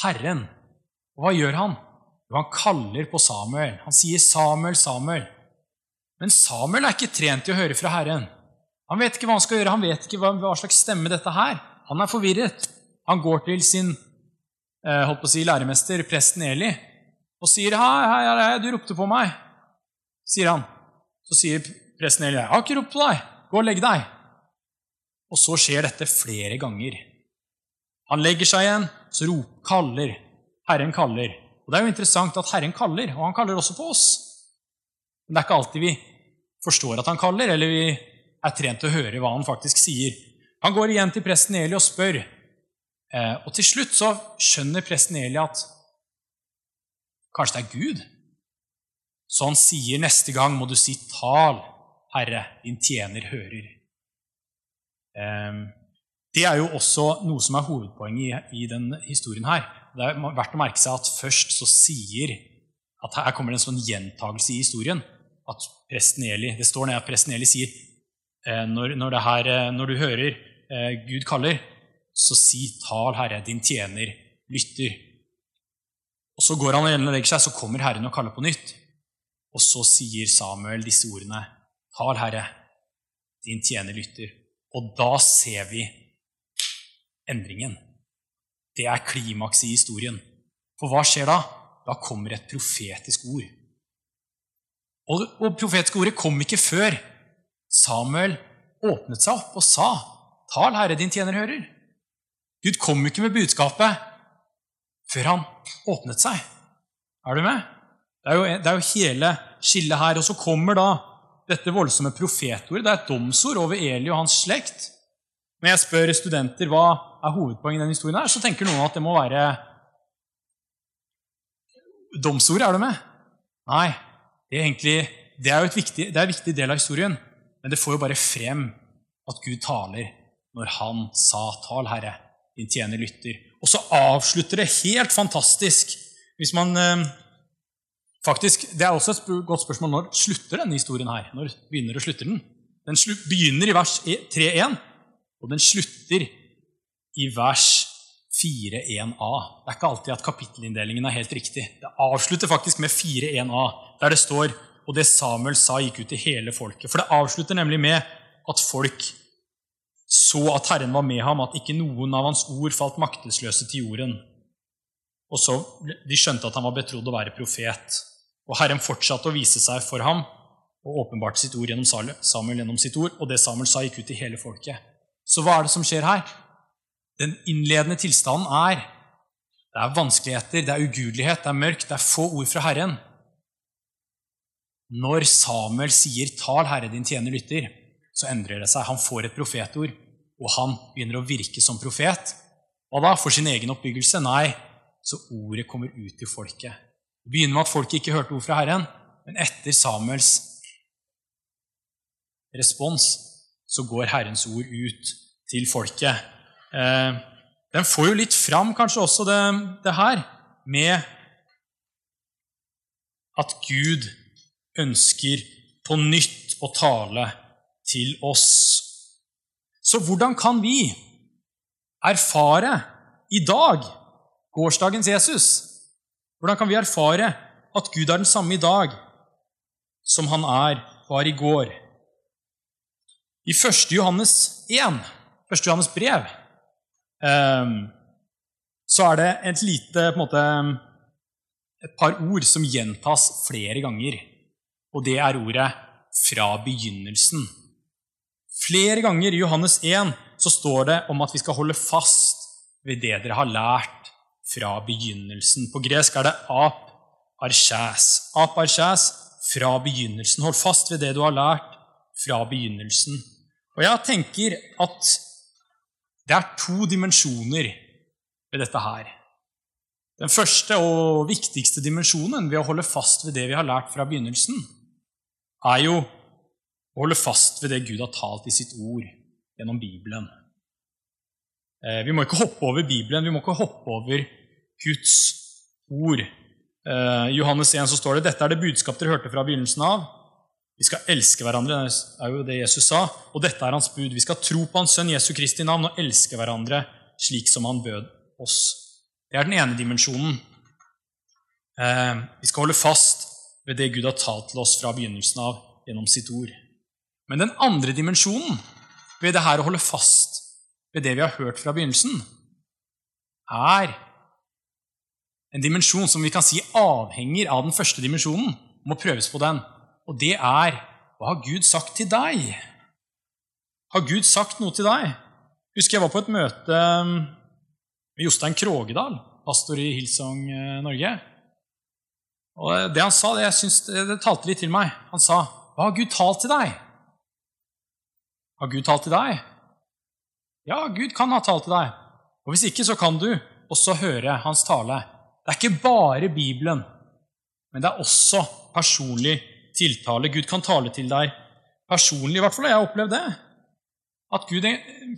Herren. Og hva gjør han? Jo, han kaller på Samuel. Han sier 'Samuel, Samuel'. Men Samuel er ikke trent til å høre fra Herren. Han vet ikke hva han skal gjøre, han vet ikke hva, hva slags stemme dette her. Han er forvirret. Han går til sin eh, holdt på å si, læremester, presten Eli, og sier 'Hei, hei, hei, du ropte på meg', sier han. Så sier presten Eli 'Jeg har ikke ropt på deg. Gå og legg deg'. Og så skjer dette flere ganger. Han legger seg igjen, så rop, kaller. Herren kaller. Og Det er jo interessant at Herren kaller, og han kaller også på oss. Men det er ikke alltid vi forstår at han kaller, eller vi er trent til å høre hva han faktisk sier. Han går igjen til presten Eli og spør. Eh, og til slutt så skjønner presten Eli at Kanskje det er Gud? Så han sier neste gang må du si 'Tal, Herre, din tjener hører'. Ehm, det er jo også noe som er hovedpoenget i, den historien her. Det er verdt å merke seg at først så sier at Her kommer det en sånn gjentagelse i historien. At presten Eli, Det står ned at presten Eli sier eh, når, når, her, eh, når du hører eh, Gud kaller, så si 'Tal, Herre, din tjener lytter'. Og Så går han og legger seg, så kommer Herren og kaller på nytt. Og så sier Samuel disse ordene. Tal, Herre, din tjener lytter. Og da ser vi endringen. Det er klimakset i historien. For hva skjer da? Da kommer et profetisk ord. Og, og profetiske ordet kom ikke før Samuel åpnet seg opp og sa, 'Tal, Herre, din tjener hører'. Gud kom ikke med budskapet før han åpnet seg. Er du med? Det er jo, det er jo hele skillet her. Og så kommer da dette voldsomme profetordet. Det er et domsord over Eli og hans slekt. Når jeg spør studenter hva er hovedpoenget i denne historien, her, så tenker noen at det må være domsordet. Er du med? Nei. Det er, egentlig, det er jo viktig, det er en viktig del av historien, men det får jo bare frem at Gud taler når han sa 'Tal, Herre, din tjener lytter'. Og så avslutter det helt fantastisk. Hvis man eh, faktisk, Det er også et godt spørsmål når slutter denne historien her? Når begynner og slutter den? Den begynner i vers 3.1, og den slutter i vers 4.1a. Det er ikke alltid at kapittelinndelingen er helt riktig. Det avslutter faktisk med 4.1a, der det står og det Samuel sa, gikk ut til hele folket. For det avslutter nemlig med at folk så at Herren var med ham, at ikke noen av hans ord falt maktesløse til jorden. Og så De skjønte at han var betrodd å være profet. Og Herren fortsatte å vise seg for ham og åpenbarte sitt ord gjennom Samuel gjennom sitt ord. Og det Samuel sa, gikk ut til hele folket. Så hva er det som skjer her? Den innledende tilstanden er det er vanskeligheter, det er ugudelighet, det er mørkt, det er få ord fra Herren. Når Samuel sier 'Tal, Herre, din tjener lytter', så endrer det seg. Han får et profetord, og han begynner å virke som profet. Hva da? For sin egen oppbyggelse? Nei, så ordet kommer ut til folket. Begynner med at folket ikke hørte ord fra Herren, men etter Samuels respons så går Herrens ord ut til folket. Eh, den får jo litt fram kanskje også det, det her med at Gud ønsker på nytt å tale til oss. Så hvordan kan vi erfare i dag gårsdagens Jesus? Hvordan kan vi erfare at Gud er den samme i dag som han er, var i går? I 1. Johannes 1, 1. Johannes brev, ehm, så er det et lite måte, et par ord som gjentas flere ganger. Og det er ordet 'fra begynnelsen'. Flere ganger i Johannes 1 så står det om at vi skal holde fast ved det dere har lært fra begynnelsen. På gresk er det ap archæs. Ap archæs fra begynnelsen. Hold fast ved det du har lært fra begynnelsen. Og jeg tenker at det er to dimensjoner ved dette her. Den første og viktigste dimensjonen ved å holde fast ved det vi har lært fra begynnelsen, er jo å holde fast ved det Gud har talt i sitt ord gjennom Bibelen. Eh, vi må ikke hoppe over Bibelen, vi må ikke hoppe over Guds ord. I eh, Johannes 1 så står det dette er det budskap dere hørte fra begynnelsen av. Vi skal elske hverandre, det er jo det Jesus sa. Og dette er hans bud. Vi skal tro på Hans sønn Jesu Kristi navn og elske hverandre slik som han bød oss. Det er den ene dimensjonen. Eh, vi skal holde fast ved det Gud har talt til oss fra begynnelsen av gjennom sitt ord. Men den andre dimensjonen ved det her å holde fast ved det vi har hørt fra begynnelsen, er en dimensjon som vi kan si avhenger av den første dimensjonen. Må prøves på den og det er hva har Gud sagt til deg? Har Gud sagt noe til deg? Husker jeg var på et møte um, med Jostein Krogedal, pastor i Hillsong eh, Norge. Og Det han sa, det, synes, det talte litt til meg. Han sa, 'Hva har Gud talt til deg?' Har Gud talt til deg? Ja, Gud kan ha talt til deg. Og Hvis ikke, så kan du også høre hans tale. Det er ikke bare Bibelen, men det er også personlig tiltale. Gud kan tale til deg personlig. I hvert fall har jeg opplevd det. At Gud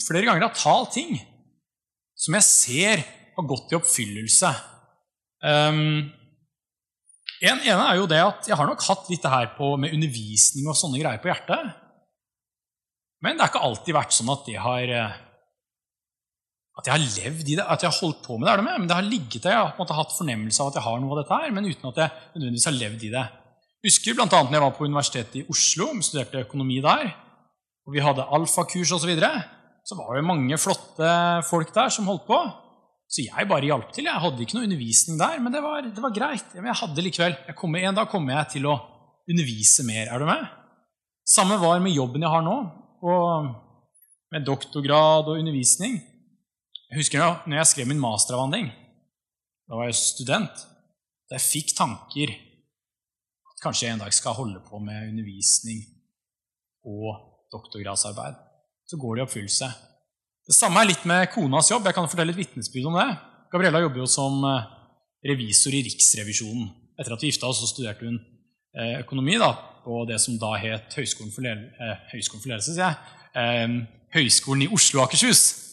flere ganger har talt ting som jeg ser har gått i oppfyllelse. Um, en ene er jo det at Jeg har nok hatt litt det her på, med undervisning og sånne greier på hjertet. Men det har ikke alltid vært sånn at det har eh, at jeg har levd i det, at jeg har holdt på med det. er det med, men det har ligget der, Jeg har på en måte hatt fornemmelse av at jeg har noe av dette her, men uten at jeg nødvendigvis har levd i det husker bl.a. når jeg var på Universitetet i Oslo studerte økonomi der, og vi hadde alfakurs osv., så, videre, så var det mange flotte folk der som holdt på. Så jeg bare hjalp til. Jeg hadde ikke noe undervisning der, men det var, det var greit. Jeg hadde likevel, jeg kom, En dag kommer jeg til å undervise mer. Er du med? Samme var med jobben jeg har nå, og med doktorgrad og undervisning. Jeg husker da når jeg skrev min masteravhandling. Da var jeg student. Da jeg fikk tanker at kanskje jeg en dag skal holde på med undervisning og doktorgradsarbeid. Så går det i oppfyllelse. Det samme er litt med konas jobb. Jeg kan fortelle et vitnesbyrd om det. Gabriella jobber jo som eh, revisor i Riksrevisjonen. Etter at vi gifta oss, så studerte hun eh, økonomi da, på det som da het Høgskolen for, eh, ledelse. sier jeg. Eh, Høgskolen i Oslo og Akershus.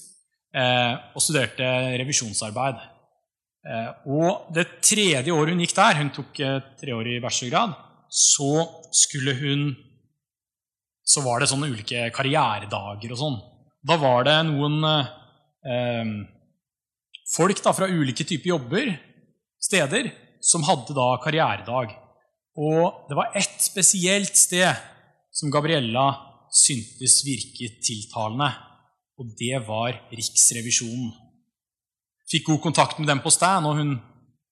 Eh, og studerte revisjonsarbeid. Eh, og det tredje året hun gikk der, hun tok eh, treårig bachelorgrad, så skulle hun Så var det sånne ulike karrieredager og sånn. Da var det noen eh, folk da, fra ulike typer jobber, steder, som hadde da karrieredag. Og det var ett spesielt sted som Gabriella syntes virket tiltalende, og det var Riksrevisjonen fikk god kontakt med dem på stand, og hun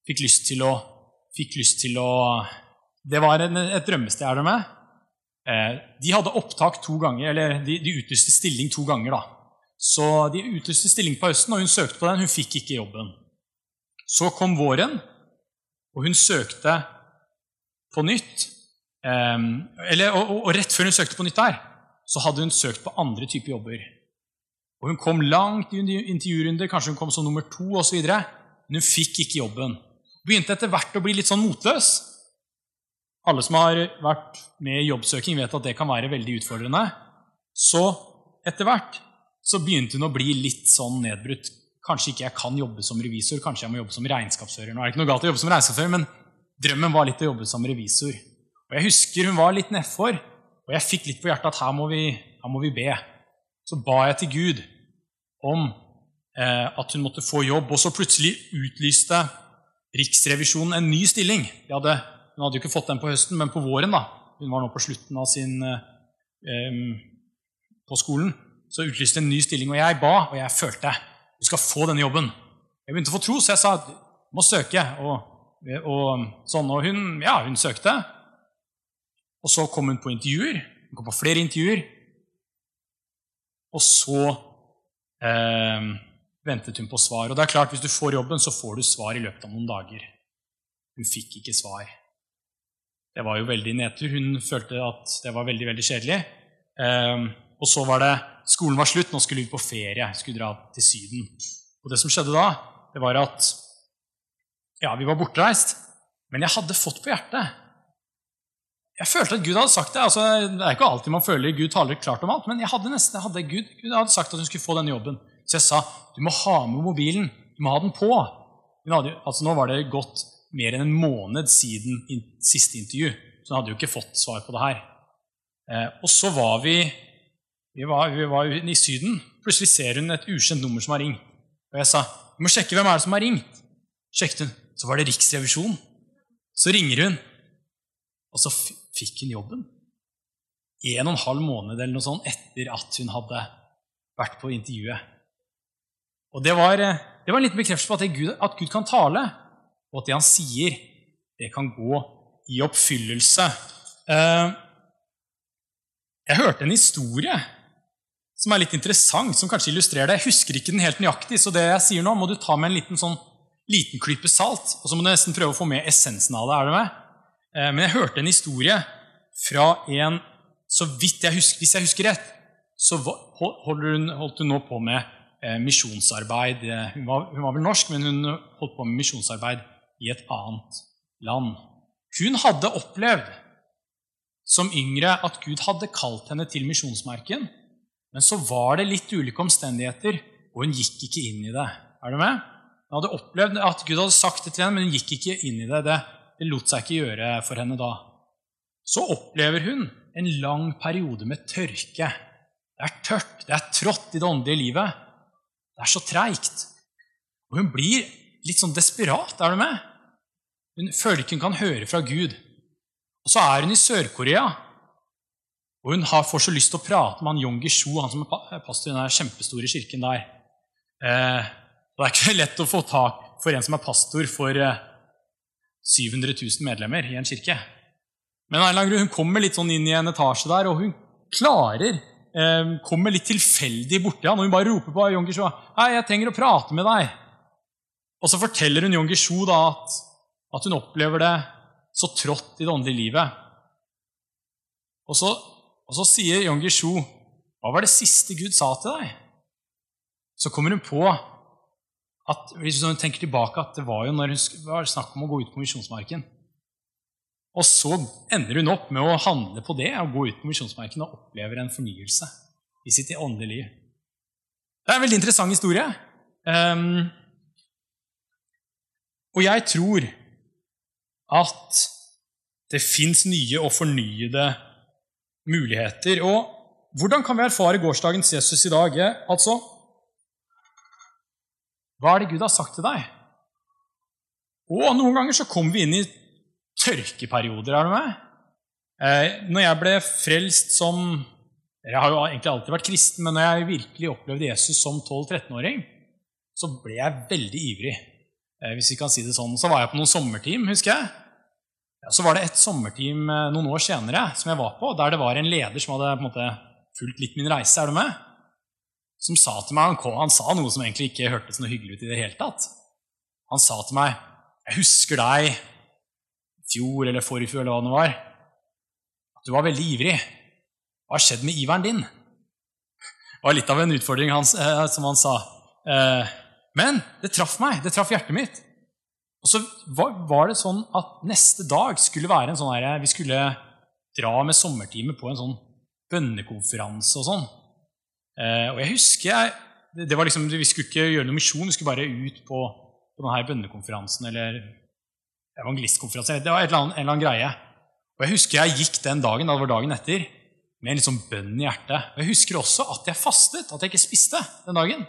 fikk lyst til å, lyst til å Det var en, et drømmested. Er det med? Eh, de hadde opptak to ganger, eller de, de, utlyste stilling to ganger. da. Så de utlyste stilling på høsten, og hun søkte på den. Hun fikk ikke jobben. Så kom våren, og hun søkte på nytt. Eh, eller, og, og, og, rett før hun søkte på nytt der, så hadde hun søkt på andre typer jobber. Og Hun kom langt i intervjurunder, kanskje hun kom som nummer to osv. Men hun fikk ikke jobben. Begynte etter hvert å bli litt sånn motløs. Alle som har vært med i jobbsøking, vet at det kan være veldig utfordrende. Så etter hvert så begynte hun å bli litt sånn nedbrutt. Kanskje ikke jeg kan jobbe som revisor, kanskje jeg må jobbe som regnskapsfører. Nå er det ikke noe galt å jobbe som regnskapsfører, men drømmen var litt å jobbe som revisor. Og Jeg husker hun var litt nedfor, og jeg fikk litt på hjertet at her må vi, her må vi be. Så ba jeg til Gud om eh, at hun måtte få jobb, og så plutselig utlyste Riksrevisjonen en ny stilling. Hadde, hun hadde jo ikke fått den på høsten, men på våren. da. Hun var nå på slutten av sin eh, på skolen. Så utlyste en ny stilling, og jeg ba, og jeg følte du skal få denne jobben. Jeg begynte å få tro, så jeg sa du må søke. Og, og, sånn, og hun, ja, hun søkte. Og så kom hun på intervjuer. Hun kom på flere intervjuer. Og så eh, ventet hun på svar. Og det er klart, Hvis du får jobben, så får du svar i løpet av noen dager. Hun fikk ikke svar. Det var jo veldig nedtur. Hun følte at det var veldig veldig kjedelig. Eh, og så var det skolen var slutt, nå skulle vi på ferie. Skulle dra til Syden. Og det som skjedde da, det var at ja, vi var bortreist, men jeg hadde fått på hjertet jeg følte at Gud hadde sagt det. Altså, det er ikke alltid man føler Gud taler klart om alt, men jeg hadde nesten jeg hadde Gud, Gud hadde sagt at hun skulle få denne jobben. Så jeg sa du må ha med mobilen. Du må ha den på. Hadde, altså, nå var det gått mer enn en måned siden in, siste intervju, så hun hadde jo ikke fått svar på det her. Eh, og så var vi, vi var, vi var i Syden. Plutselig ser hun et ukjent nummer som har ringt. Og jeg sa du må sjekke hvem er det som har ringt. Sjekket hun. Så var det Riksrevisjonen. Så ringer hun, og så fikk hun jobben. En og en halv måned eller noe sånt etter at hun hadde vært på intervjuet. Og Det var, eh, det var en liten bekreftelse på at Gud, at Gud kan tale, og at det han sier, det kan gå i oppfyllelse. Eh, jeg hørte en historie som er litt interessant, som kanskje illustrerer det. Jeg husker ikke den helt nøyaktig, så det jeg sier nå, må du ta med en liten, sånn, liten klype salt, og så må du nesten prøve å få med essensen av det. Er du med? Eh, men jeg hørte en historie fra en så vidt jeg husker, Hvis jeg husker rett, så holdt hun, nå på med eh, misjonsarbeid. Eh, hun var, hun var, vel norsk, men hun holdt på med misjonsarbeid i et annet land. Hun hadde opplevd som yngre at Gud hadde kalt henne til misjonsmerken, men så var det litt ulike omstendigheter, og hun gikk ikke inn i det. Er du med? Hun hadde opplevd at Gud hadde sagt det til henne, men hun gikk ikke inn i det. Det, det lot seg ikke gjøre for henne da så opplever hun en lang periode med tørke. Det er tørt, det er trått i det åndelige livet. Det er så treigt. Og hun blir litt sånn desperat. Er du med? Hun føler ikke hun kan høre fra Gud. Og så er hun i Sør-Korea, og hun har, får så lyst til å prate med han Yong Gishu, han som er pastor i den kjempestore kirken der. Eh, det er ikke lett å få tak for en som er pastor for eh, 700 000 medlemmer i en kirke. Men hun kommer litt sånn inn i en etasje der, og hun klarer eh, Kommer litt tilfeldig borti han, og hun bare roper på Jon Gishu. 'Hei, jeg trenger å prate med deg.' Og så forteller hun Jon Gishu da at, at, hun opplever det så trått i det åndelige livet. Og så, og så sier Jon Gishu, 'Hva var det siste Gud sa til deg?' Så kommer hun på at hvis hun tenker tilbake, at det var jo når hun var snakk om å gå ut på misjonsmarken. Og så ender hun opp med å handle på det og gå ut på misjonsmarken og opplever en fornyelse i sitt åndelige liv. Det er en veldig interessant historie. Um, og jeg tror at det fins nye og fornyede muligheter. Og hvordan kan vi erfare gårsdagens Jesus i dag? Altså, hva er det Gud har sagt til deg? Og noen ganger så kommer vi inn i tørkeperioder, er du med? Eh, når jeg ble frelst som Jeg har jo egentlig alltid vært kristen, men når jeg virkelig opplevde Jesus som 12-13-åring, så ble jeg veldig ivrig. Eh, hvis vi kan si det sånn. Så var jeg på noen sommerteam, husker jeg. Ja, så var det et sommerteam eh, noen år senere som jeg var på, der det var en leder som hadde på en måte fulgt litt min reise. er du med? Som sa til meg, han, han sa noe som egentlig ikke hørtes noe hyggelig ut i det hele tatt. Han sa til meg, 'Jeg husker deg i fjor eller forrige fjor, eller hva det var. At du var veldig ivrig. Hva har skjedd med iveren din?' Det var litt av en utfordring, hans, eh, som han sa. Eh, men det traff meg. Det traff hjertet mitt. Og så var det sånn at neste dag skulle være en sånn her, Vi skulle dra med sommertime på en sånn bønnekonferanse og sånn. Eh, og jeg husker jeg, det var liksom, Vi skulle ikke gjøre noe misjon, vi skulle bare ut på, på denne bønnekonferansen eller evangelistkonferansen. Det var eller, annen, en eller annen greie. Og Jeg husker jeg gikk den dagen, da det var dagen etter, med en liksom bønn i hjertet. Og Jeg husker også at jeg fastet, at jeg ikke spiste den dagen.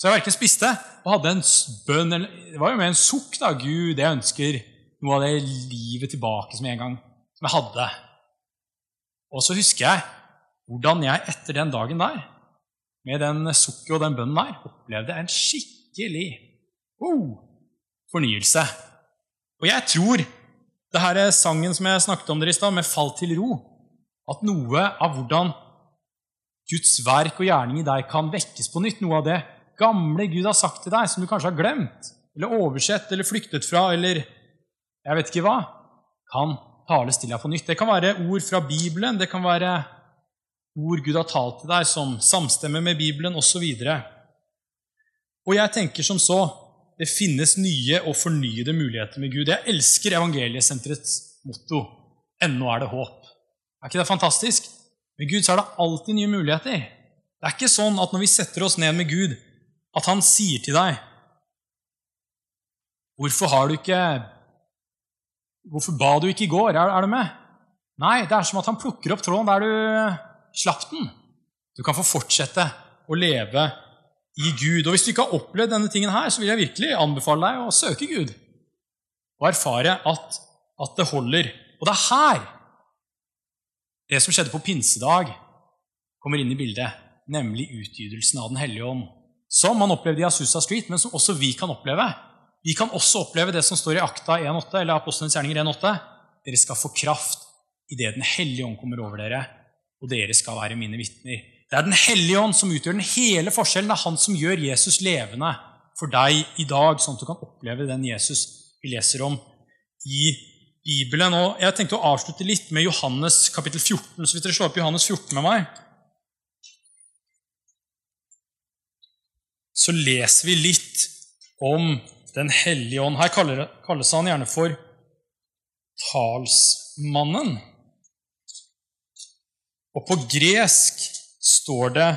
Så jeg verken spiste og hadde en bønn Det var jo mer en sukk. da, Gud, jeg ønsker noe av det livet tilbake som, en gang, som jeg hadde. Og så husker jeg hvordan jeg etter den dagen der, med den sukket og den bønnen der, opplevde en skikkelig oh, fornyelse. Og jeg tror det her er sangen som jeg snakket om dere i stad, med 'Fall til ro', at noe av hvordan Guds verk og gjerning i deg kan vekkes på nytt, noe av det gamle Gud har sagt til deg, som du kanskje har glemt, eller oversett eller flyktet fra, eller jeg vet ikke hva, kan tales til deg på nytt. Det kan være ord fra Bibelen, det kan være ord Gud har talt til deg, som samstemmer med Bibelen, osv. Og, og jeg tenker som så det finnes nye og fornyede muligheter med Gud. Jeg elsker evangeliesenterets motto 'Ennå er det håp'. Er ikke det fantastisk? Med Gud så er det alltid nye muligheter. Det er ikke sånn at når vi setter oss ned med Gud, at han sier til deg 'Hvorfor har du ikke Hvorfor ba du ikke i går? Er, er, du med?' Nei, det er som at han plukker opp tråden der du slapp den. Du kan få fortsette å leve i Gud. Og Hvis du ikke har opplevd denne tingen her, så vil jeg virkelig anbefale deg å søke Gud og erfare at, at det holder. Og det er her det som skjedde på pinsedag, kommer inn i bildet, nemlig utgytelsen av Den hellige ånd som man opplevde i Asusa Street, men som også vi kan oppleve. Vi kan også oppleve det som står i Akta 1.8, eller Apostlenes gjerninger 1.8. Dere skal få kraft idet Den hellige ånd kommer over dere, og dere skal være mine vitner. Det er Den hellige ånd som utgjør den hele forskjellen. Det er han som gjør Jesus levende for deg i dag, sånn at du kan oppleve den Jesus vi leser om i Bibelen. Og Jeg tenkte å avslutte litt med Johannes kapittel 14. Så hvis dere slår opp Johannes 14 med meg så leser vi litt om Den hellige ånd. Her kalles han gjerne for talsmannen. Og på gresk står det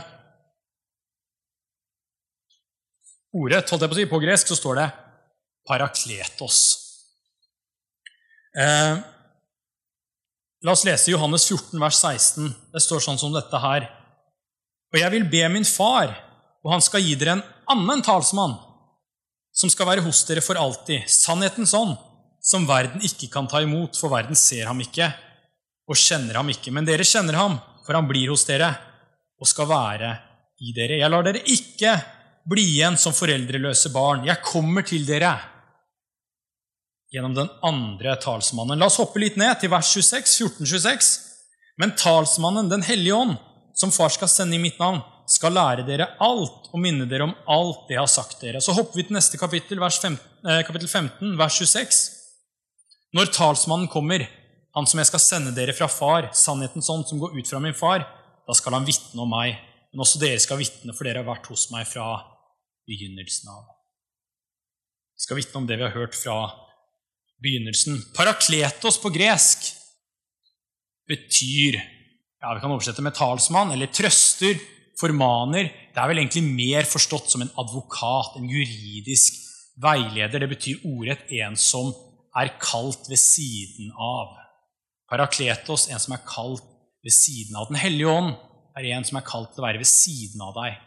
Ordet, holdt jeg på å si, på gresk så står det parakletos. Eh, la oss lese Johannes 14, vers 16. Det står sånn som dette her. Og jeg vil be min far, og han skal gi dere en annen talsmann, som skal være hos dere for alltid, sannhetens ånd, som verden ikke kan ta imot, for verden ser ham ikke og kjenner ham ikke. Men dere kjenner ham, for han blir hos dere og skal være i dere. Jeg lar dere ikke bli igjen som foreldreløse barn. Jeg kommer til dere gjennom den andre talsmannen. La oss hoppe litt ned til vers 26, 1426. Men talsmannen, Den hellige ånd, som far skal sende i mitt navn, skal lære dere alt og minne dere om alt det jeg har sagt dere. Så hopper vi til neste kapittel, 15, eh, kapittel 15, vers 26. Når talsmannen kommer, han som jeg skal sende dere fra far, sannhetens ånd som går ut fra min far, da skal han vitne om meg. Men også dere skal vitne, for dere har vært hos meg fra begynnelsen av. Vi skal vitne om det vi har hørt fra begynnelsen. Parakletos på gresk betyr ja, Vi kan oversette med talsmann eller trøster, formaner Det er vel egentlig mer forstått som en advokat, en juridisk veileder. Det betyr ordrett en som er kalt ved siden av. Parakletos, en som er kalt ved siden av. Den hellige ånd er en som er kalt til å være ved siden av deg.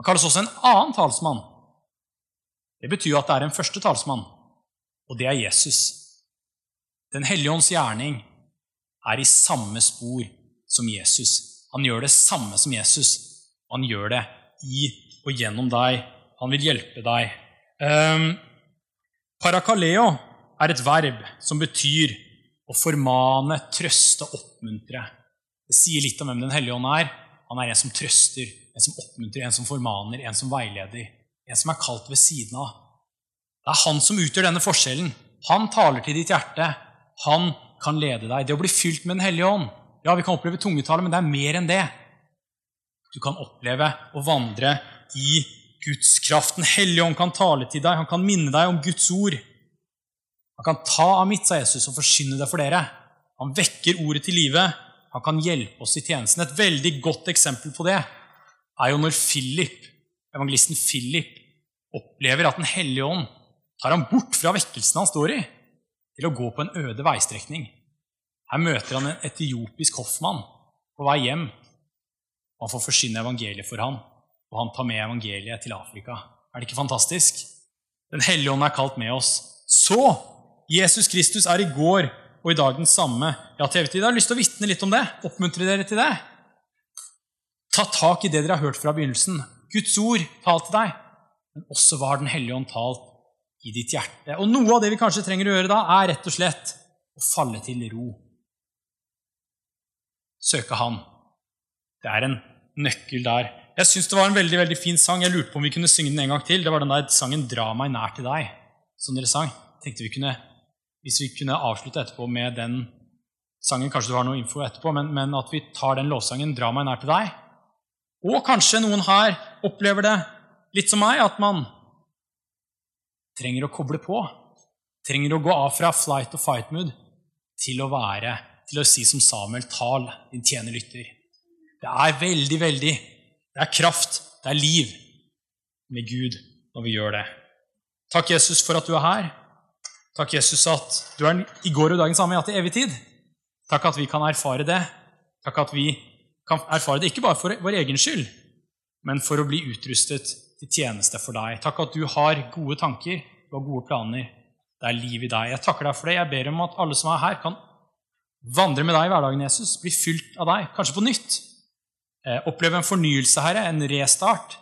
Han kalles også en annen talsmann. Det betyr jo at det er en første talsmann, og det er Jesus. Den hellige ånds gjerning er i samme spor som Jesus. Han gjør det samme som Jesus, han gjør det i og gjennom deg. Han vil hjelpe deg. Um, parakaleo er et verb som betyr å formane, trøste, oppmuntre. Det sier litt om hvem Den hellige ånd er. Han er en som trøster, en som oppmuntrer, en som formaner, en som veileder. En som er kalt ved siden av. Det er han som utgjør denne forskjellen. Han taler til ditt hjerte. Han kan lede deg. Det å bli fylt med Den hellige ånd Ja, vi kan oppleve tungetale, men det er mer enn det. Du kan oppleve å vandre i Guds kraft. Den hellige ånd kan tale til deg. Han kan minne deg om Guds ord. Han kan ta av mitt, sa Jesus, og forsyne det for dere. Han vekker ordet til live. Han kan hjelpe oss i tjenesten. Et veldig godt eksempel på det er jo når Philip, evangelisten Philip opplever at Den hellige ånd tar ham bort fra vekkelsen han står i, til å gå på en øde veistrekning. Her møter han en etiopisk hoffmann på vei hjem. Han får forsyne evangeliet for ham, og han tar med evangeliet til Afrika. Er det ikke fantastisk? Den hellige ånd er kalt med oss. Så Jesus Kristus er i går og i dag den samme. Ja, TV-tid har lyst til å vitne litt om det. Oppmuntre dere til det. Ta tak i det dere har hørt fra begynnelsen. Guds ord talt til deg. Men også hva har Den hellige ånd talt i ditt hjerte? Og noe av det vi kanskje trenger å gjøre da, er rett og slett å falle til ro. Søke Han. Det er en nøkkel der. Jeg syns det var en veldig veldig fin sang. Jeg lurte på om vi kunne synge den en gang til. Det var den der sangen 'Dra meg nær til deg', som dere sang. Tenkte vi kunne, Hvis vi kunne avslutte etterpå med den sangen Kanskje du har noe info etterpå, men, men at vi tar den lovsangen 'Dra meg nær til deg'. Og kanskje noen her opplever det litt som meg, at man trenger å koble på. Trenger å gå av fra flight og fight mood til å være, til å si som Samuel, tal, din tjener lytter. Det er veldig, veldig Det er kraft, det er liv med Gud når vi gjør det. Takk, Jesus, for at du er her. Takk, Jesus, at du er i går og dagen samme, ja, til evig tid. Takk at vi kan erfare det. Takk at vi kan erfare det ikke bare for vår egen skyld, men for å bli utrustet til tjeneste for deg. Takk at du har gode tanker, du har gode planer. Det er liv i deg. Jeg takker deg for det. Jeg ber om at alle som er her, kan vandre med deg i hverdagen, Jesus. Bli fylt av deg, kanskje på nytt. Eh, oppleve en fornyelse, Herre, en restart.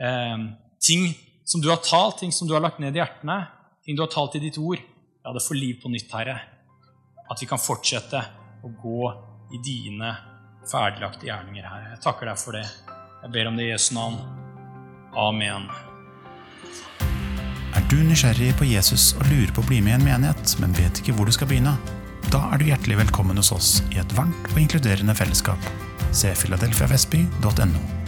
Eh, ting som du har talt, ting som du har lagt ned i hjertene, ting du har talt i ditt ord. La det få liv på nytt, Herre. At vi kan fortsette å gå i dine ferdiglagte gjerninger, Herre. Jeg takker deg for det. Jeg ber om det i Jesu navn. Amen. Er du nysgjerrig på Jesus og lurer på å bli med i en menighet, men vet ikke hvor du skal begynne? Da er du hjertelig velkommen hos oss i et varmt og inkluderende fellesskap. Se filadelfiavestby.no.